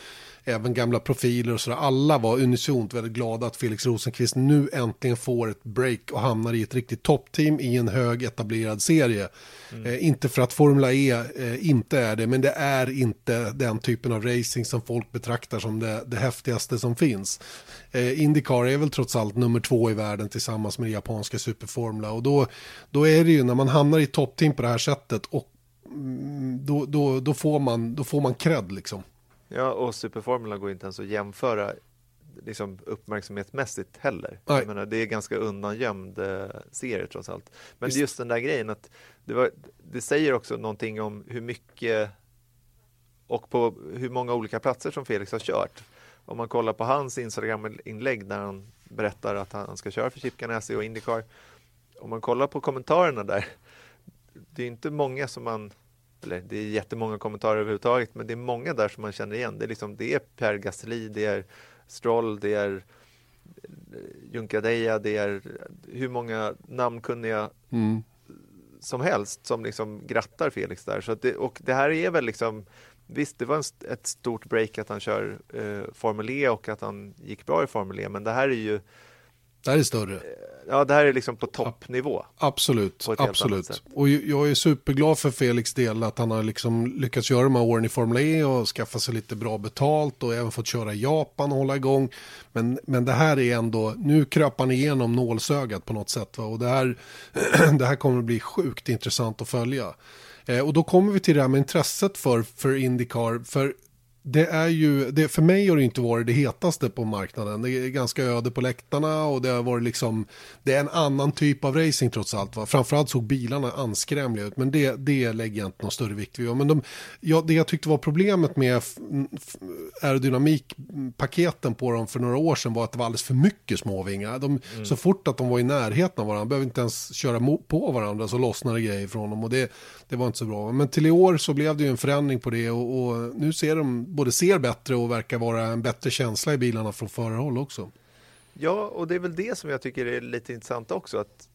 även gamla profiler och sådär. Alla var unisont väldigt glada att Felix Rosenqvist nu äntligen får ett break och hamnar i ett riktigt toppteam i en hög etablerad serie. Mm. Eh, inte för att Formula E eh, inte är det, men det är inte den typen av racing som folk betraktar som det, det häftigaste som finns. Eh, Indycar är väl trots allt nummer två i världen tillsammans med det japanska superformula och då, då är det ju när man hamnar i toppteam på det här sättet och mm, då, då, då, får man, då får man cred liksom. Ja, och Superformula går inte ens att jämföra liksom uppmärksamhetsmässigt heller. Jag menar, det är ganska undangömd eh, serie trots allt. Men Visst. just den där grejen att det, var, det säger också någonting om hur mycket och på hur många olika platser som Felix har kört. Om man kollar på hans Instagram-inlägg där han berättar att han ska köra för Chip Ganassi och Indycar. Om man kollar på kommentarerna där, det är inte många som man eller det är jättemånga kommentarer överhuvudtaget, men det är många där som man känner igen. Det är, liksom, det är Per Gasly, det är Stroll, det är eh, Junkadeja, det är hur många namnkunniga mm. som helst som liksom grattar Felix där. Så det, och det här är väl liksom Visst, det var en, ett stort break att han kör eh, Formel E och att han gick bra i Formel E, men det här är ju det här är större. Ja, det här är liksom på toppnivå. Absolut, absolut. Och jag är superglad för Felix del att han har liksom lyckats göra de här åren i Formel E och skaffa sig lite bra betalt och även fått köra i Japan och hålla igång. Men, men det här är ändå, nu kröp han igenom nålsögat på något sätt. Va? Och det här, [clears throat] det här kommer att bli sjukt intressant att följa. Eh, och då kommer vi till det här med intresset för, för Indycar. För det är ju, det, för mig har det inte varit det hetaste på marknaden. Det är ganska öde på läktarna och det har varit liksom, det är en annan typ av racing trots allt. Va? Framförallt såg bilarna anskrämliga ut, men det, det lägger jag inte någon större vikt vid. Men de, ja, det jag tyckte var problemet med aerodynamikpaketen på dem för några år sedan var att det var alldeles för mycket småvingar. De, mm. Så fort att de var i närheten av varandra, behöver inte ens köra på varandra så lossnade grejer från dem. Och det, det var inte så bra. Men till i år så blev det ju en förändring på det och, och nu ser de både ser bättre och verkar vara en bättre känsla i bilarna från förarhåll också. Ja, och det är väl det som jag tycker är lite intressant också. Att,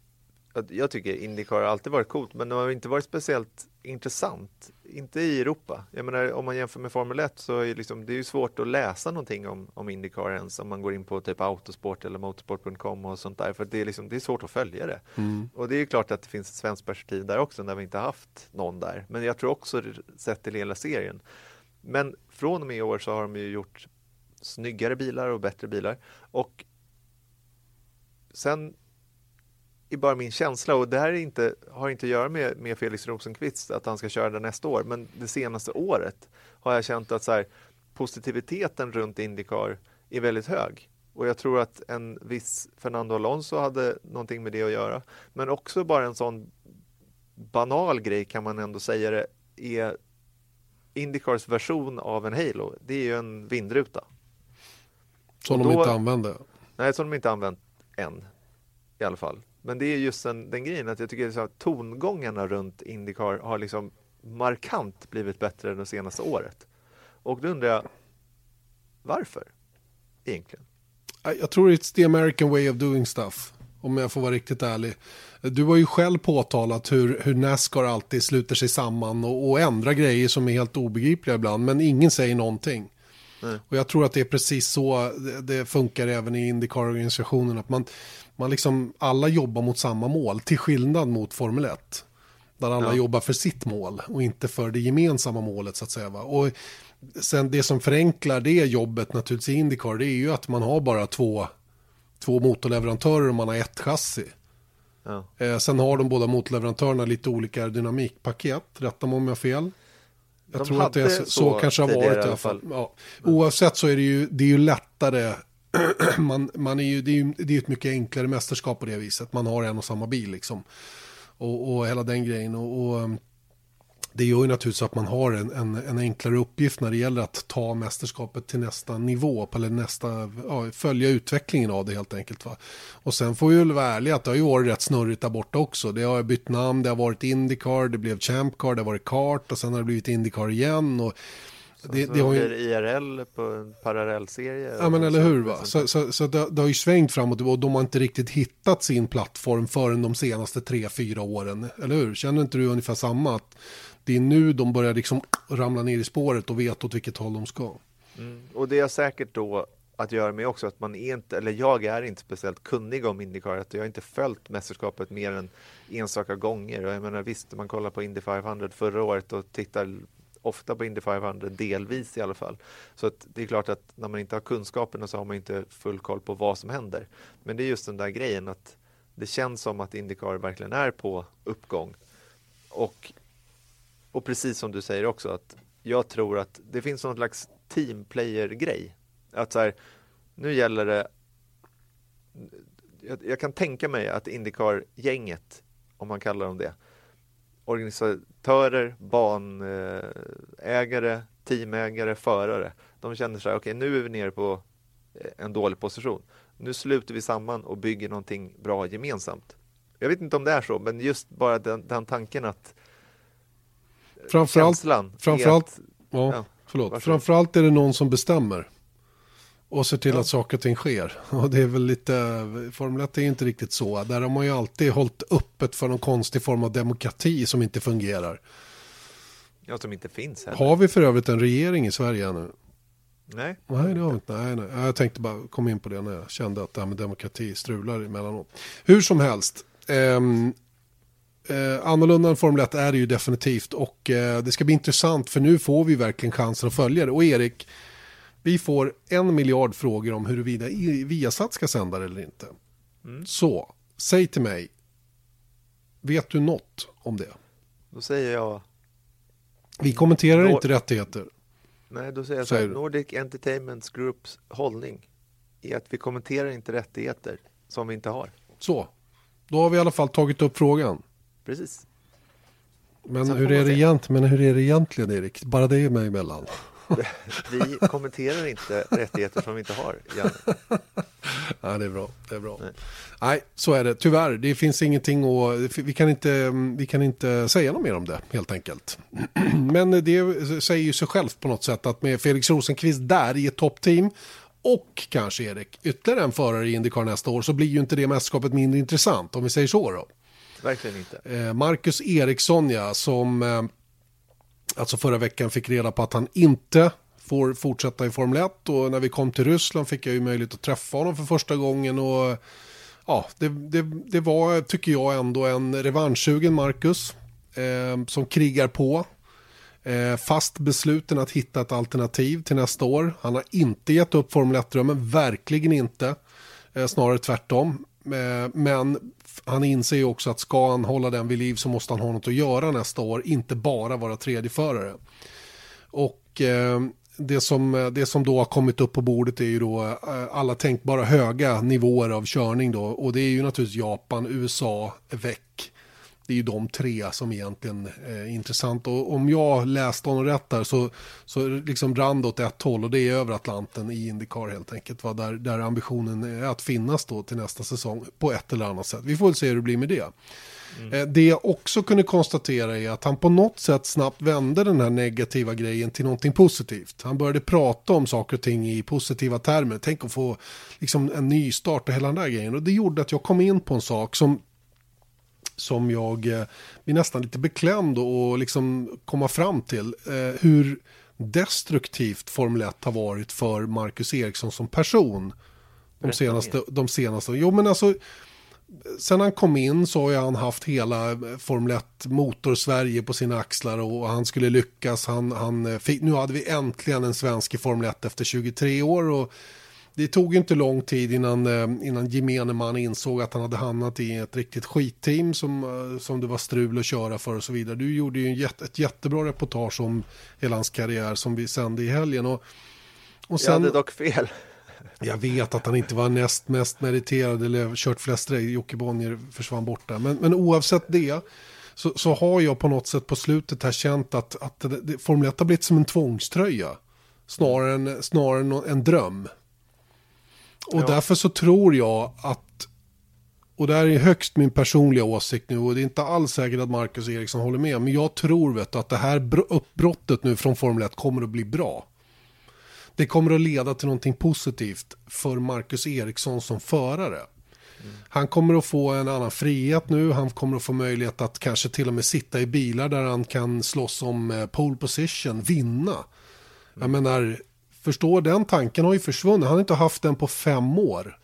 att jag tycker Indycar har alltid varit coolt, men det har inte varit speciellt intressant. Inte i Europa. Jag menar, om man jämför med Formel 1 så är liksom, det är svårt att läsa någonting om, om Indycar ens om man går in på typ Autosport eller Motorsport.com och sånt där. För det är, liksom, det är svårt att följa det. Mm. Och det är klart att det finns ett svenskt perspektiv där också när vi inte haft någon där. Men jag tror också sett till hela serien men från och med i år så har de ju gjort snyggare bilar och bättre bilar. Och sen är bara min känsla, och det här inte, har inte att göra med, med Felix Rosenqvist, att han ska köra där nästa år, men det senaste året har jag känt att så här, positiviteten runt Indycar är väldigt hög. Och jag tror att en viss Fernando Alonso hade någonting med det att göra. Men också bara en sån banal grej kan man ändå säga det, är Indycars version av en Halo, det är ju en vindruta. Som då, de inte använder? Nej, som de inte använt än i alla fall. Men det är just den, den grejen att jag tycker att tongångarna runt Indycar har liksom markant blivit bättre det senaste året. Och då undrar jag, varför egentligen? Jag tror it's the American way of doing stuff, om jag får vara riktigt ärlig. Du har ju själv påtalat hur, hur Nascar alltid sluter sig samman och, och ändrar grejer som är helt obegripliga ibland, men ingen säger någonting. Nej. Och jag tror att det är precis så det, det funkar även i Indycar-organisationen, att man, man liksom, alla jobbar mot samma mål, till skillnad mot Formel 1. Där alla ja. jobbar för sitt mål och inte för det gemensamma målet så att säga. Va? Och sen det som förenklar det jobbet naturligtvis i Indycar, det är ju att man har bara två, två motorleverantörer och man har ett chassi. Ja. Eh, sen har de båda motleverantörerna lite olika dynamikpaket, rätta mig om jag har fel. Jag De tror att det är så, så, kanske har varit i alla fall. Ja. Oavsett så är det ju, det är ju lättare. [clears throat] man, man är ju, det är ju det är ju ett mycket enklare mästerskap på det viset. Man har en och samma bil liksom. Och, och hela den grejen. Och, och um, det gör ju naturligtvis att man har en, en, en enklare uppgift när det gäller att ta mästerskapet till nästa nivå. Eller nästa, ja, följa utvecklingen av det helt enkelt. Va? Och sen får vi väl vara ärliga att det har ju varit rätt snurrigt där borta också. Det har bytt namn, det har varit Indycar, det blev Champcar, det har varit kart och sen har det blivit Indycar igen. Och det, Så det har ju... IRL på en parallellserie. Ja men eller hur va. Så, så, så det, det har ju svängt framåt och de har inte riktigt hittat sin plattform förrän de senaste tre, fyra åren. Eller hur? Känner inte du ungefär samma? Att det är nu de börjar liksom ramla ner i spåret och vet åt vilket håll de ska. mm. Och det är säkert då att göra med också att man är inte, eller jag är inte speciellt kunnig om Indycar, att jag har inte följt mästerskapet mer än enstaka gånger. Och jag menar visst, man kollar på Indy 500 förra året och tittar ofta på Indy 500, delvis i alla fall. Så att det är klart att när man inte har kunskaperna så har man inte full koll på vad som händer. Men det är just den där grejen att det känns som att Indycar verkligen är på uppgång. Och, och precis som du säger också att jag tror att det finns någon slags teamplayer-grej. Att så här, nu gäller det jag, jag kan tänka mig att Indycar-gänget, om man kallar dem det, organisatörer, banägare, teamägare, förare, de känner så här, okej nu är vi nere på eh, en dålig position. Nu sluter vi samman och bygger någonting bra gemensamt. Jag vet inte om det är så, men just bara den, den tanken att Framförallt, känslan framförallt, att, ja, ja, förlåt. Framförallt är det någon som bestämmer. Och ser till Ja. att saker och ting sker. [laughs] Och det är väl lite, Formel 1 är ju inte riktigt så. Där har man ju alltid hållit öppet för någon konstig form av demokrati som inte fungerar. ja, som inte finns här. Har vi för övrigt en regering i Sverige nu? Nej, Nej, det har vi inte. Nej, nej. Jag tänkte bara komma in på det när jag kände att det här med demokrati strular emellanåt. Hur som helst. ehm, eh, annorlunda än Formel 1 är det ju definitivt och eh, det ska bli intressant för nu får vi verkligen chansen att följa det. Och Erik, vi får en miljard frågor om huruvida Viasat ska sända det eller inte. Mm. Så, säg till mig, vet du något om det? då säger jag Vi kommenterar Då- inte rättigheter. Nej, då säger jag så här? Nordic Entertainment Groups hållning är att vi kommenterar inte rättigheter som vi inte har. Så, då har vi i alla fall tagit upp frågan. Precis. Men hur, är det egentligen, men hur är det egentligen Erik? Bara det mig emellan. [laughs] Vi kommenterar inte rättigheter som vi inte har. Janne. [laughs] Ja, det är bra. Det är bra. Nej. Nej. så är det. Tyvärr, det finns ingenting att... Vi kan inte, vi kan inte säga något mer om det, helt enkelt. [clears throat] Men det säger ju sig självt på något sätt att med Felix Rosenqvist där i ett toppteam och kanske Erik, ytterligare en förare i Indycar nästa år så blir ju inte det mästerskapet mindre intressant om vi säger så då. Verkligen inte. Eh, Marcus Eriksson ja, som eh, alltså förra veckan fick reda på att han inte får fortsätta i Formel 1 och när vi kom till Ryssland fick jag ju möjlighet att träffa honom för första gången och ja, det, det, det var tycker jag ändå en revanschsugen Marcus eh, som krigar på. Eh, fast besluten att hitta ett alternativ till nästa år. Han har inte gett upp Formel 1-drömmen, verkligen inte. Eh, snarare tvärtom. Eh, men han inser ju också att ska han hålla den vid liv så måste han ha något att göra nästa år, inte bara vara tredje förare. Och eh, det, som, det som då har kommit upp på bordet är ju då eh, alla tänkbara höga nivåer av körning då. Och det är ju naturligtvis Japan, USA, VEC. Det är ju de tre som egentligen är intressant. Och om jag läste honom rätt där så, så liksom rann det åt ett håll och det är över Atlanten i Indycar helt enkelt. Va? Där, där ambitionen är att finnas då till nästa säsong på ett eller annat sätt. Vi får väl se hur det blir med det. Eh, Det jag också kunde konstatera är att han på något sätt snabbt vände den här negativa grejen till någonting positivt. Han började prata om saker och ting i positiva termer. Tänk att få liksom en ny start och hela den där grejen. Och det gjorde att jag kom in på en sak som som jag eh, blir nästan lite beklämd och liksom komma fram till eh, hur destruktivt Formel 1 har varit för Marcus Eriksson som person. De senaste, de senaste, jo men alltså sen han kom in så har ju han haft hela eh, Formel 1 motor Sverige på sina axlar och han skulle lyckas. Han, han fick, nu hade vi äntligen en svensk i Formel 1 efter 23 år och det tog ju inte lång tid innan, eh, innan gemene man insåg att han hade hamnat i ett riktigt skitteam som, eh, som det var strul att köra för och så vidare. Du gjorde ju jätte, ett jättebra reportage om hela hans karriär som vi sände i helgen. Och, och sen, jag hade dock fel. [laughs] Jag vet att han inte var näst mest meriterad eller kört flest race. Jocke Bonnier försvann bort där. Men, men oavsett det så, så har jag på något sätt på slutet här känt att, att det, det, Formel 1 har blivit som en tvångströja. Snarare än, snarare än en dröm. Och ja. därför så tror jag att, och det här är högst min personliga åsikt nu och det är inte alls säkert att Marcus Eriksson håller med, men jag tror vet du, att det här uppbrottet nu från Formel 1 kommer att bli bra. Det kommer att leda till någonting positivt för Marcus Eriksson som förare. Mm. Han kommer att få en annan frihet nu, han kommer att få möjlighet att kanske till och med sitta i bilar där han kan slåss om eh, pole position, vinna. Jag menar, Förstår, den tanken har ju försvunnit. Han har inte haft den på fem år.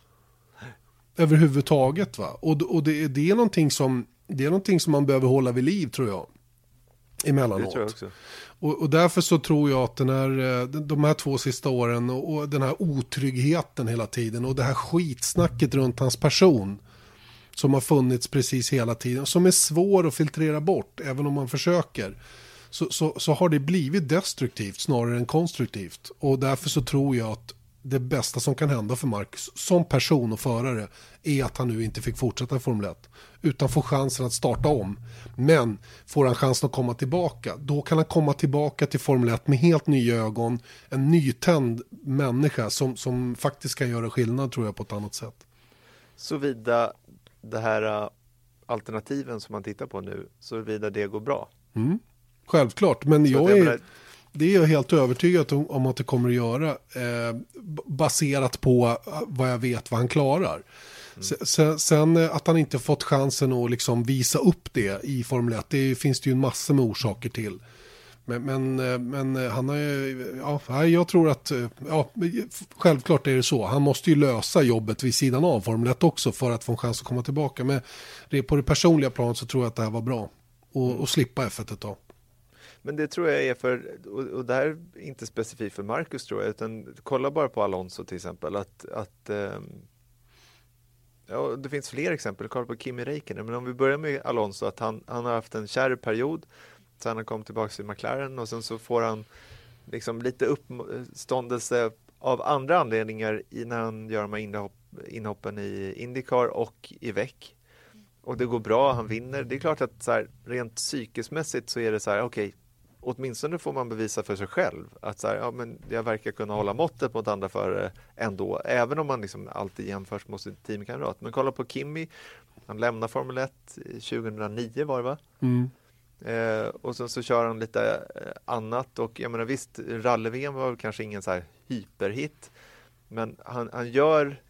Överhuvudtaget va. Och, och det, det, är någonting som, det är någonting som man behöver hålla vid liv tror jag. Emellanåt. Det tror jag också. Och, och därför så tror jag att den här, eh, de här två sista åren och, och den här otryggheten hela tiden och det här skitsnacket runt hans person som har funnits precis hela tiden, som är svår att filtrera bort, även om man försöker så, så, så har det blivit destruktivt snarare än konstruktivt. Och därför så tror jag att det bästa som kan hända för Marcus som person och förare är att han nu inte fick fortsätta i Formel 1 utan får chansen att starta om. Men får han chansen att komma tillbaka, då kan han komma tillbaka till Formel 1 med helt nya ögon, en nytänd människa som, som faktiskt kan göra skillnad tror jag på ett annat sätt. Såvida det här äh, alternativen som man tittar på nu, såvida det går bra. Mm. Självklart, men jag är, det är jag helt övertygad om att det kommer att göra. Eh, baserat på eh, vad jag vet vad han klarar. Mm. Sen, sen, eh, att han inte fått chansen att liksom visa upp det i Formel 1, det finns det ju en massa med orsaker till. Men, men, eh, men han har ju, ja, jag tror att, ja, självklart är det så. Han måste ju lösa jobbet vid sidan av Formel 1 också för att få en chans att komma tillbaka. Men på det personliga planet så tror jag att det här var bra. Och, och slippa F1 ett tag. Men det tror jag är för, och, det här är inte specifikt för Marcus tror jag, utan kolla bara på Alonso till exempel, att, att um, ja, det finns fler exempel, kolla på Kimi Räikkönen, men om vi börjar med Alonso, att han, han har haft en kärv period, sen han kom tillbaka till McLaren och sen så får han liksom lite uppståndelse av andra anledningar när han gör de här inhopp, inhoppen i Indycar och i Veck Och det går bra, han vinner. Det är klart att så här, rent psykismässigt så är det så här, okej, okay, åtminstone får man bevisa för sig själv att så här, ja, men jag verkar kunna hålla måttet mot andra förare ändå, även om man liksom alltid jämförs mot sin teamkamrat. Men kolla på Kimi, han lämnar Formel 1 2009 var det va? Mm. Eh, och sen så kör han lite eh, annat och jag menar visst, rally-VM var kanske ingen så här hyperhit, men han, han gör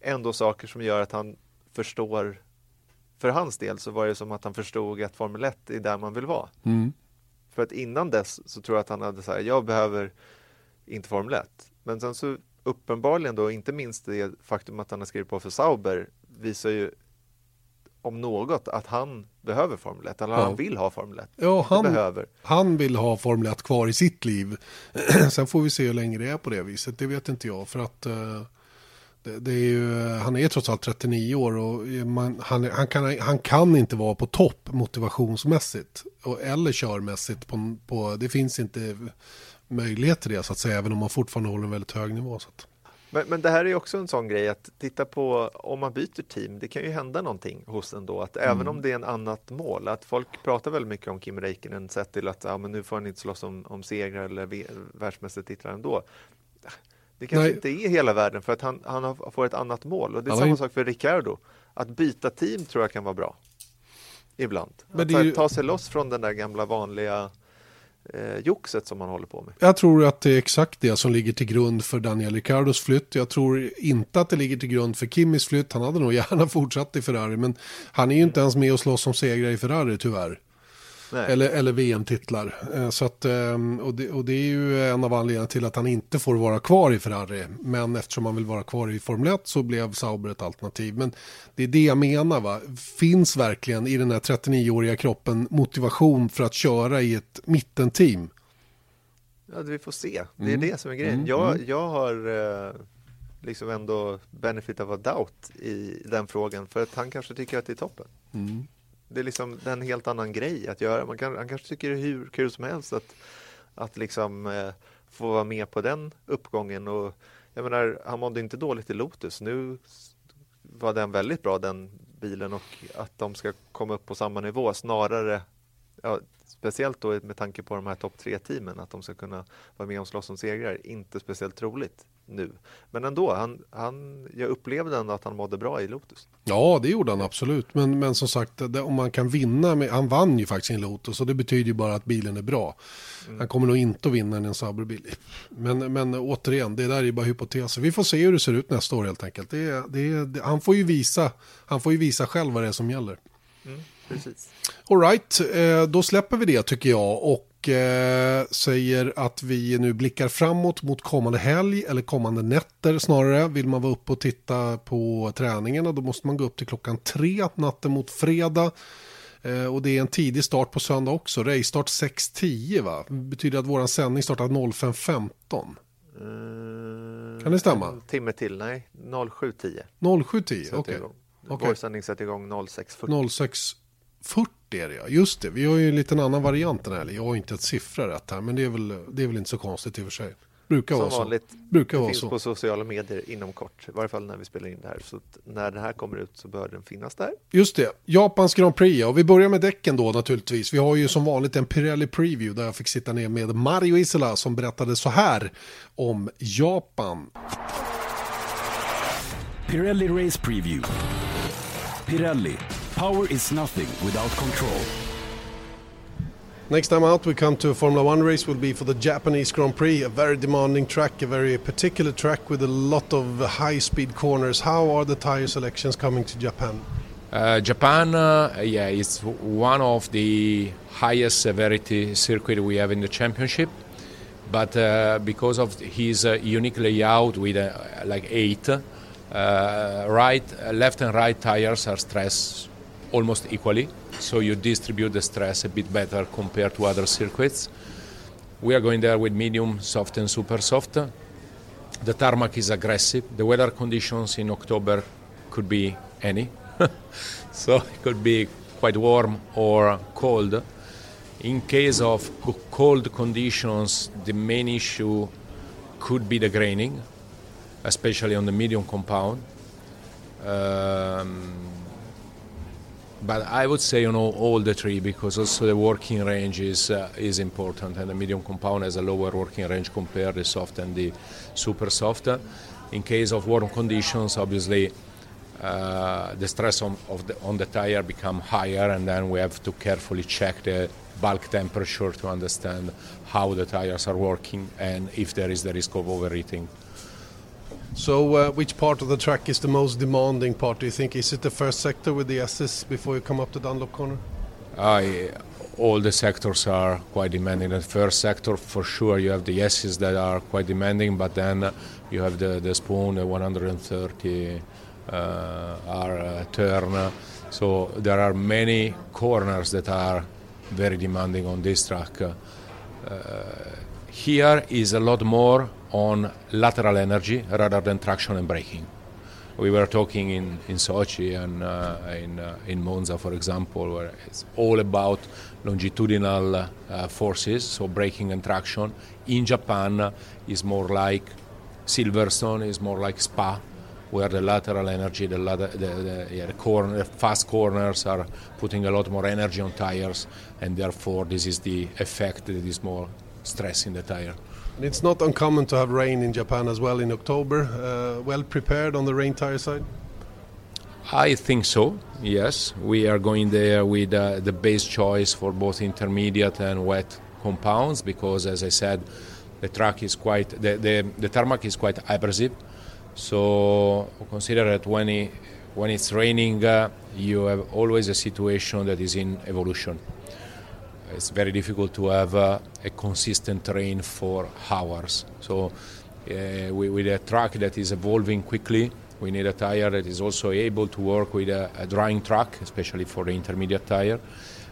ändå saker som gör att han förstår för hans del så var det som att han förstod att Formel 1 är där man vill vara. Mm. För att innan dess så tror jag att han hade sagt, jag behöver inte Formel 1. Men sen så uppenbarligen då, inte minst det faktum att han har skrivit på för Sauber visar ju om något att han behöver Formel 1, eller ja. han vill ha Formel 1. Ja, han, behöver. han vill ha Formel 1 kvar i sitt liv. [clears throat] Sen får vi se hur länge det är på det viset, det vet inte jag. För att uh, det, det, är ju, han är trots allt 39 år och man, han, han, kan, han kan inte vara på topp motivationsmässigt och, eller körmässigt. På, på, det finns inte möjlighet till det så att säga, även om man fortfarande håller en väldigt hög nivå. Så att. Men, men det här är också en sån grej att titta på om man byter team, det kan ju hända någonting hos en då, att mm. även om det är en annat mål, att folk pratar väldigt mycket om Kim Räikkönen sett till att ja, men nu får han inte slåss om, om segrar eller världsmästartitlar ändå. Det kanske Nej. inte är hela världen för att han, han får ett annat mål. Och det är han samma sak för Ricardo. Att byta team tror jag kan vara bra. Ibland. Men att ju... ta sig loss från den där gamla vanliga eh, joxet som man håller på med. Jag tror att det är exakt det som ligger till grund för Daniel Ricardos flytt. Jag tror inte att det ligger till grund för Kimmys flytt. Han hade nog gärna [laughs] fortsatt i Ferrari. Men han är ju inte ens med och slåss om segrar i Ferrari tyvärr. Eller, eller VM-titlar. Eh, så att, ehm, och, det, och det är ju en av anledningarna till att han inte får vara kvar i Ferrari. Men eftersom han vill vara kvar i Formel 1 så blev Sauber ett alternativ. Men det är det jag menar. Va? Finns verkligen i den här 39-åriga kroppen motivation för att köra i ett mittenteam? Ja, vi får se. Det är mm. det som är grejen. Mm. Jag, mm. jag har... Eh, liksom ändå benefit of a doubt i den frågan för att han kanske tycker att det är toppen. Mm. Det är liksom en helt annan grej att göra. Man kan, han kanske tycker det är hur kul som helst att, att liksom eh, få vara med på den uppgången och jag menar, han mådde inte dåligt i Lotus. Nu var den väldigt bra den bilen och att de ska komma upp på samma nivå snarare ja, speciellt då med tanke på de här topp tre teamen att de ska kunna vara med och slåss om segrar, inte speciellt troligt nu. Men ändå, han, han, jag upplevde ändå att han mådde bra i Lotus. Ja, det gjorde han absolut. Men, men som sagt, det, om man kan vinna, med, han vann ju faktiskt i en Lotus och det betyder ju bara att bilen är bra. Mm. Han kommer nog inte att vinna en Sauberbil. Men, men återigen, det där är ju bara hypoteser. Vi får se hur det ser ut nästa år helt enkelt. Det, det, han, får ju visa, han får ju visa själv vad det är som gäller. Mm, precis. All right, eh, då släpper vi det tycker jag. Och eh, säger att vi nu blickar framåt mot kommande helg eller kommande nätter snarare. Vill man vara uppe och titta på träningen då måste man gå upp till klockan tre natten mot fredag. Eh, och det är en tidig start på söndag också. Racestart 6.10 va? Det betyder att vår sändning startar 05.15. Mm, kan det stämma? En timme till, nej. 07.10. 07.10, okej. Okay. Okay. Vår sändning sätter igång 06.40. 06.40 är det ja, just det. Vi har ju en liten annan variant den här. Jag har inte ett siffra rätt här, men det är väl, det är väl inte så konstigt i och för sig. Brukar Som vara så. vanligt, Brukar det vara finns så. på sociala medier inom kort, i varje fall när vi spelar in det här. Så när det här kommer ut så bör den finnas där. Just det, Japans Grand Prix, och vi börjar med däcken då naturligtvis. Vi har ju som vanligt en Pirelli Preview där jag fick sitta ner med Mario Isola som berättade så här om Japan. Pirelli Race Preview. Pirelli Power is nothing without control. Next time out, we come to a Formula One race. Will be for the Japanese Grand Prix, a very demanding track, a very particular track with a lot of high-speed corners. How are the tire selections coming to Japan? Uh, Japan, uh, yeah, it's one of the highest severity circuit we have in the championship. But uh, because of his uh, unique layout with uh, like eight, uh, right, left and right tires are stressed almost equally, so you distribute the stress a bit better compared to other circuits. We are going there with medium, soft, and super soft. The tarmac is aggressive. The weather conditions in October could be any, [laughs] so it could be quite warm or cold. In case of cold conditions, the main issue could be the graining, especially on the medium compound. Um, but I would say you know all the three because also the working range is uh, is important and the medium compound has a lower working range compared to the soft and the super soft. In case of warm conditions, obviously uh, the stress on, the, on the tire become higher and then we have to carefully check the bulk temperature to understand how the tires are working and if there is the risk of overheating. So, uh, which part of the track is the most demanding part? Do you think is it the first sector with the S's before you come up to Dunlop corner? All the sectors are quite demanding. The first sector, for sure, you have the S's that are quite demanding, but then you have the, the spoon, the 130 uh, R uh, turn. So there are many corners that are very demanding on this track. Uh, here is a lot more on lateral energy rather than traction and braking. We were talking in, in Sochi and uh, in, uh, in Monza, for example, where it's all about longitudinal uh, forces, so braking and traction. In Japan, uh, is more like Silverstone, is more like Spa, where the lateral energy, the, the, the, yeah, the, corner, the fast corners are putting a lot more energy on tires, and therefore this is the effect that is more stress in the tire. It's not uncommon to have rain in Japan as well in October. Uh, well prepared on the rain tire side? I think so, yes. We are going there with uh, the base choice for both intermediate and wet compounds because, as I said, the track is quite, the, the, the tarmac is quite abrasive. So consider that when, it, when it's raining, uh, you have always a situation that is in evolution it's very difficult to have uh, a consistent terrain for hours. So uh, with a track that is evolving quickly, we need a tire that is also able to work with a, a drying track, especially for the intermediate tire.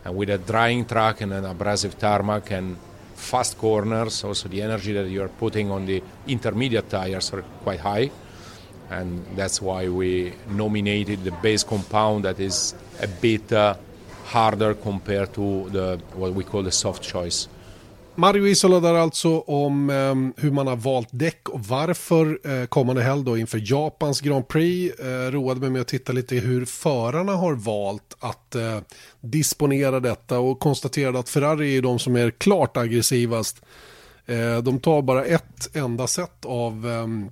And with a drying track and an abrasive tarmac and fast corners, also the energy that you are putting on the intermediate tires are quite high. and that's why we nominated the base compound that is a bit uh, harder compared to the what we call the soft choice. Mario Isola där alltså om eh, hur man har valt däck och varför eh, kommande helg då inför Japans Grand Prix. Eh, roade mig med att titta lite hur förarna har valt att eh, disponera detta och konstaterade att Ferrari är de som är klart aggressivast. Eh, de tar bara ett enda set av ehm,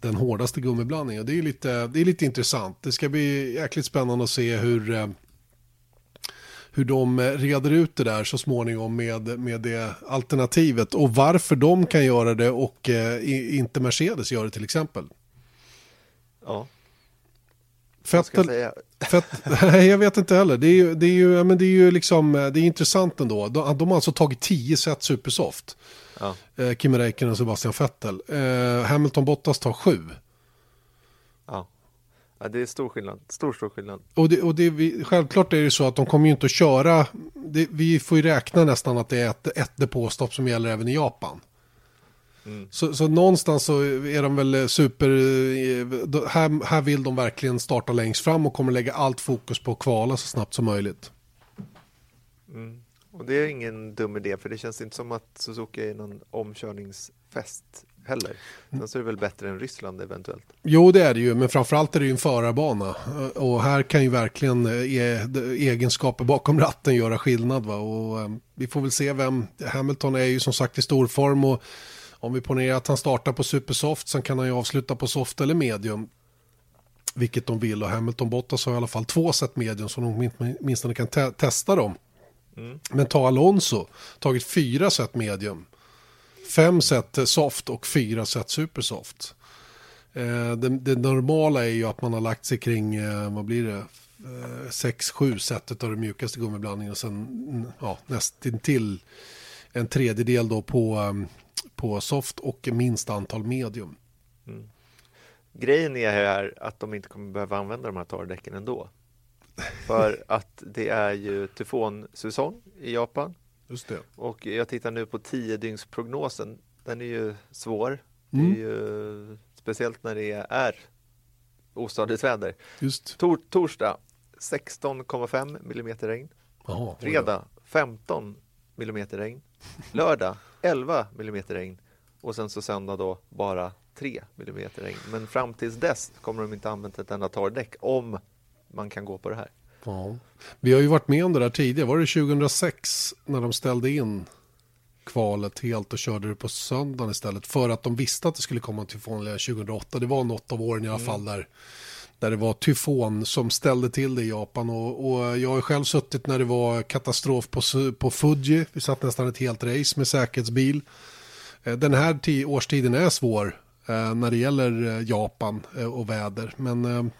den hårdaste gummiblandningen. Det är, lite, det är lite intressant. Det ska bli jäkligt spännande att se hur eh, hur de reder ut det där så småningom med, med det alternativet och varför de kan göra det och eh, inte Mercedes gör det till exempel. Ja. Fettel, Fett, [laughs] nej, jag vet inte heller. Det är ju, det är ju, men det är ju liksom, det är intressant ändå. De, de har alltså tagit tio set supersoft. Ja. Eh, Kimi Räikkönen och Sebastian Vettel. Eh, Hamilton Bottas tar sju. Ja. Det är stor skillnad. Stor, stor skillnad. Och, det, och det, vi, självklart är det så att de kommer ju inte att köra. Det, vi får ju räkna nästan att det är ett, ett depåstopp som gäller även i Japan. Mm. Så, så någonstans så är de väl super, här, här vill de verkligen starta längst fram och kommer lägga allt fokus på att kvala så snabbt som möjligt. Mm. Och det är ingen dum idé för det känns inte som att Suzuki är någon omkörningsfest heller. Sen så är det väl bättre än Ryssland eventuellt. Jo, det är det ju, men framförallt är det ju en förarbana. Och här kan ju verkligen egenskaper bakom ratten göra skillnad. Va? Och, vi får väl se vem, Hamilton är ju som sagt i stor form och om vi ponerar att han startar på supersoft sen kan han ju avsluta på soft eller medium. Vilket de vill och Hamilton Bottas har i alla fall två set medium så de åtminstone kan te testa dem. Mm. Men ta Alonso, tagit fyra set medium fem set soft och fyra set supersoft. Eh, det, det, normala är ju att man har lagt sig kring, eh, vad blir det, 6-7 eh, setet av den mjukaste gummiblandningen och sen ja, nästintill en tredjedel då på, um, på soft och minst antal medium. Mm. Grejen är här att de inte kommer behöva använda de här torrdäcken ändå. [laughs] För att det är ju tyfonsäsong i Japan. Just det. Och jag tittar nu på 10-dygnsprognosen. Den är ju svår. Mm. Är ju, speciellt när det är ostadigt väder. Just. Tor torsdag 16,5 millimeter regn. Aha, Fredag 15 millimeter regn. [laughs] Lördag 11 millimeter regn. Och sen så söndag då bara 3 millimeter regn. Men fram tills dess kommer de inte använda ett enda torrdäck om man kan gå på det här. Ja. Vi har ju varit med om det där tidigare. Var det 2006 när de ställde in kvalet helt och körde det på söndagen istället för att de visste att det skulle komma tyfon 2008. Det var något av åren i alla mm. fall där, där det var tyfon som ställde till det i Japan och, och jag har själv suttit när det var katastrof på, på Fuji. Vi satt nästan ett helt race med säkerhetsbil. Eh, den här årstiden är svår eh, när det gäller eh, Japan och väder men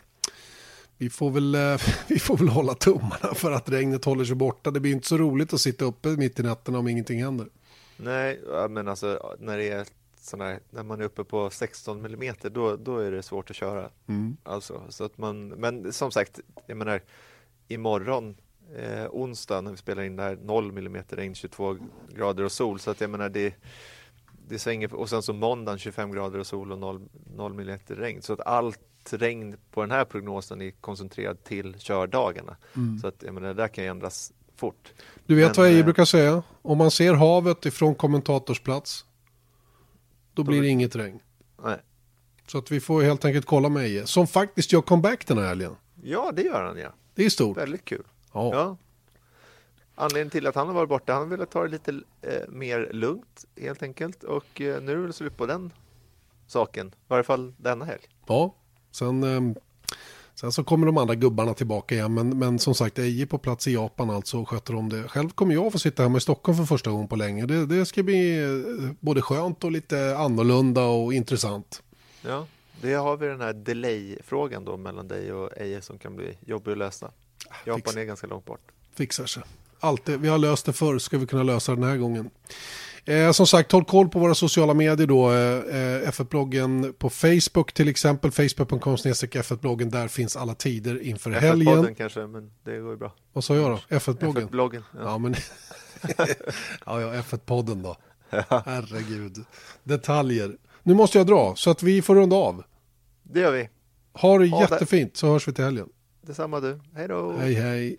vi får, väl, eh, [laughs] vi får väl hålla tummarna för att regnet håller sig borta. Det blir inte så roligt att sitta uppe mitt i nätterna om ingenting händer. Nej, men alltså när det är sådana när man är uppe på 16 millimeter då, då är det svårt att köra. Mm. Alltså, så att man, men som sagt, jag menar imorgon eh, onsdag när vi spelar in det här 0 millimeter regn, 22 grader och sol så att jag menar det det svänger och sen så måndagen 25 grader och sol och 0, 0 millimeter regn så att allt regn på den här prognosen är koncentrerad till kördagarna. Mm. Så att jag menar, det där kan ju ändras fort. Du vet Men, vad jag äh, brukar säga? Om man ser havet ifrån kommentatorsplats då, då blir det inget regn. Nej. Så att vi får helt enkelt kolla med Eje. Som faktiskt gör comeback den här helgen. Ja, det gör han ja. Det är stort. Väldigt kul. Ja. ja. Anledningen till att han har varit borta, han ville ta det lite eh, mer lugnt helt enkelt. Och eh, nu är det slut på den saken. I varje fall denna helg. Ja, Sen, ehm, sen så kommer de andra gubbarna tillbaka igen. Men, men som sagt, Eje på plats i Japan alltså och sköter om det. Själv kommer jag få sitta hemma i Stockholm för första gången på länge. Det, det ska bli eh, både skönt och lite annorlunda och intressant. Ja, det har vi den här delay-frågan då mellan dig och Eje som kan bli jobbig att lösa. Japan Fix. är ganska långt bort. Fixar sig. Alltid. Vi har löst det förr, ska vi kunna lösa den här gången. Eh, som sagt, håll koll på våra sociala medier då. Eh, F1-bloggen på Facebook till exempel. Facebook.com F1-bloggen. Där finns alla tider inför helgen. F1-podden kanske, men det går ju bra. Vad sa jag då? F1-bloggen? F1-bloggen. Ja. ja, men... [laughs] ja, ja, F1-podden då. Herregud. Detaljer. Nu måste jag dra så att vi får runda av. Det gör vi. Ha det Ha det. jättefint så hörs vi till helgen. Detsamma du. Hej då! Hej hej.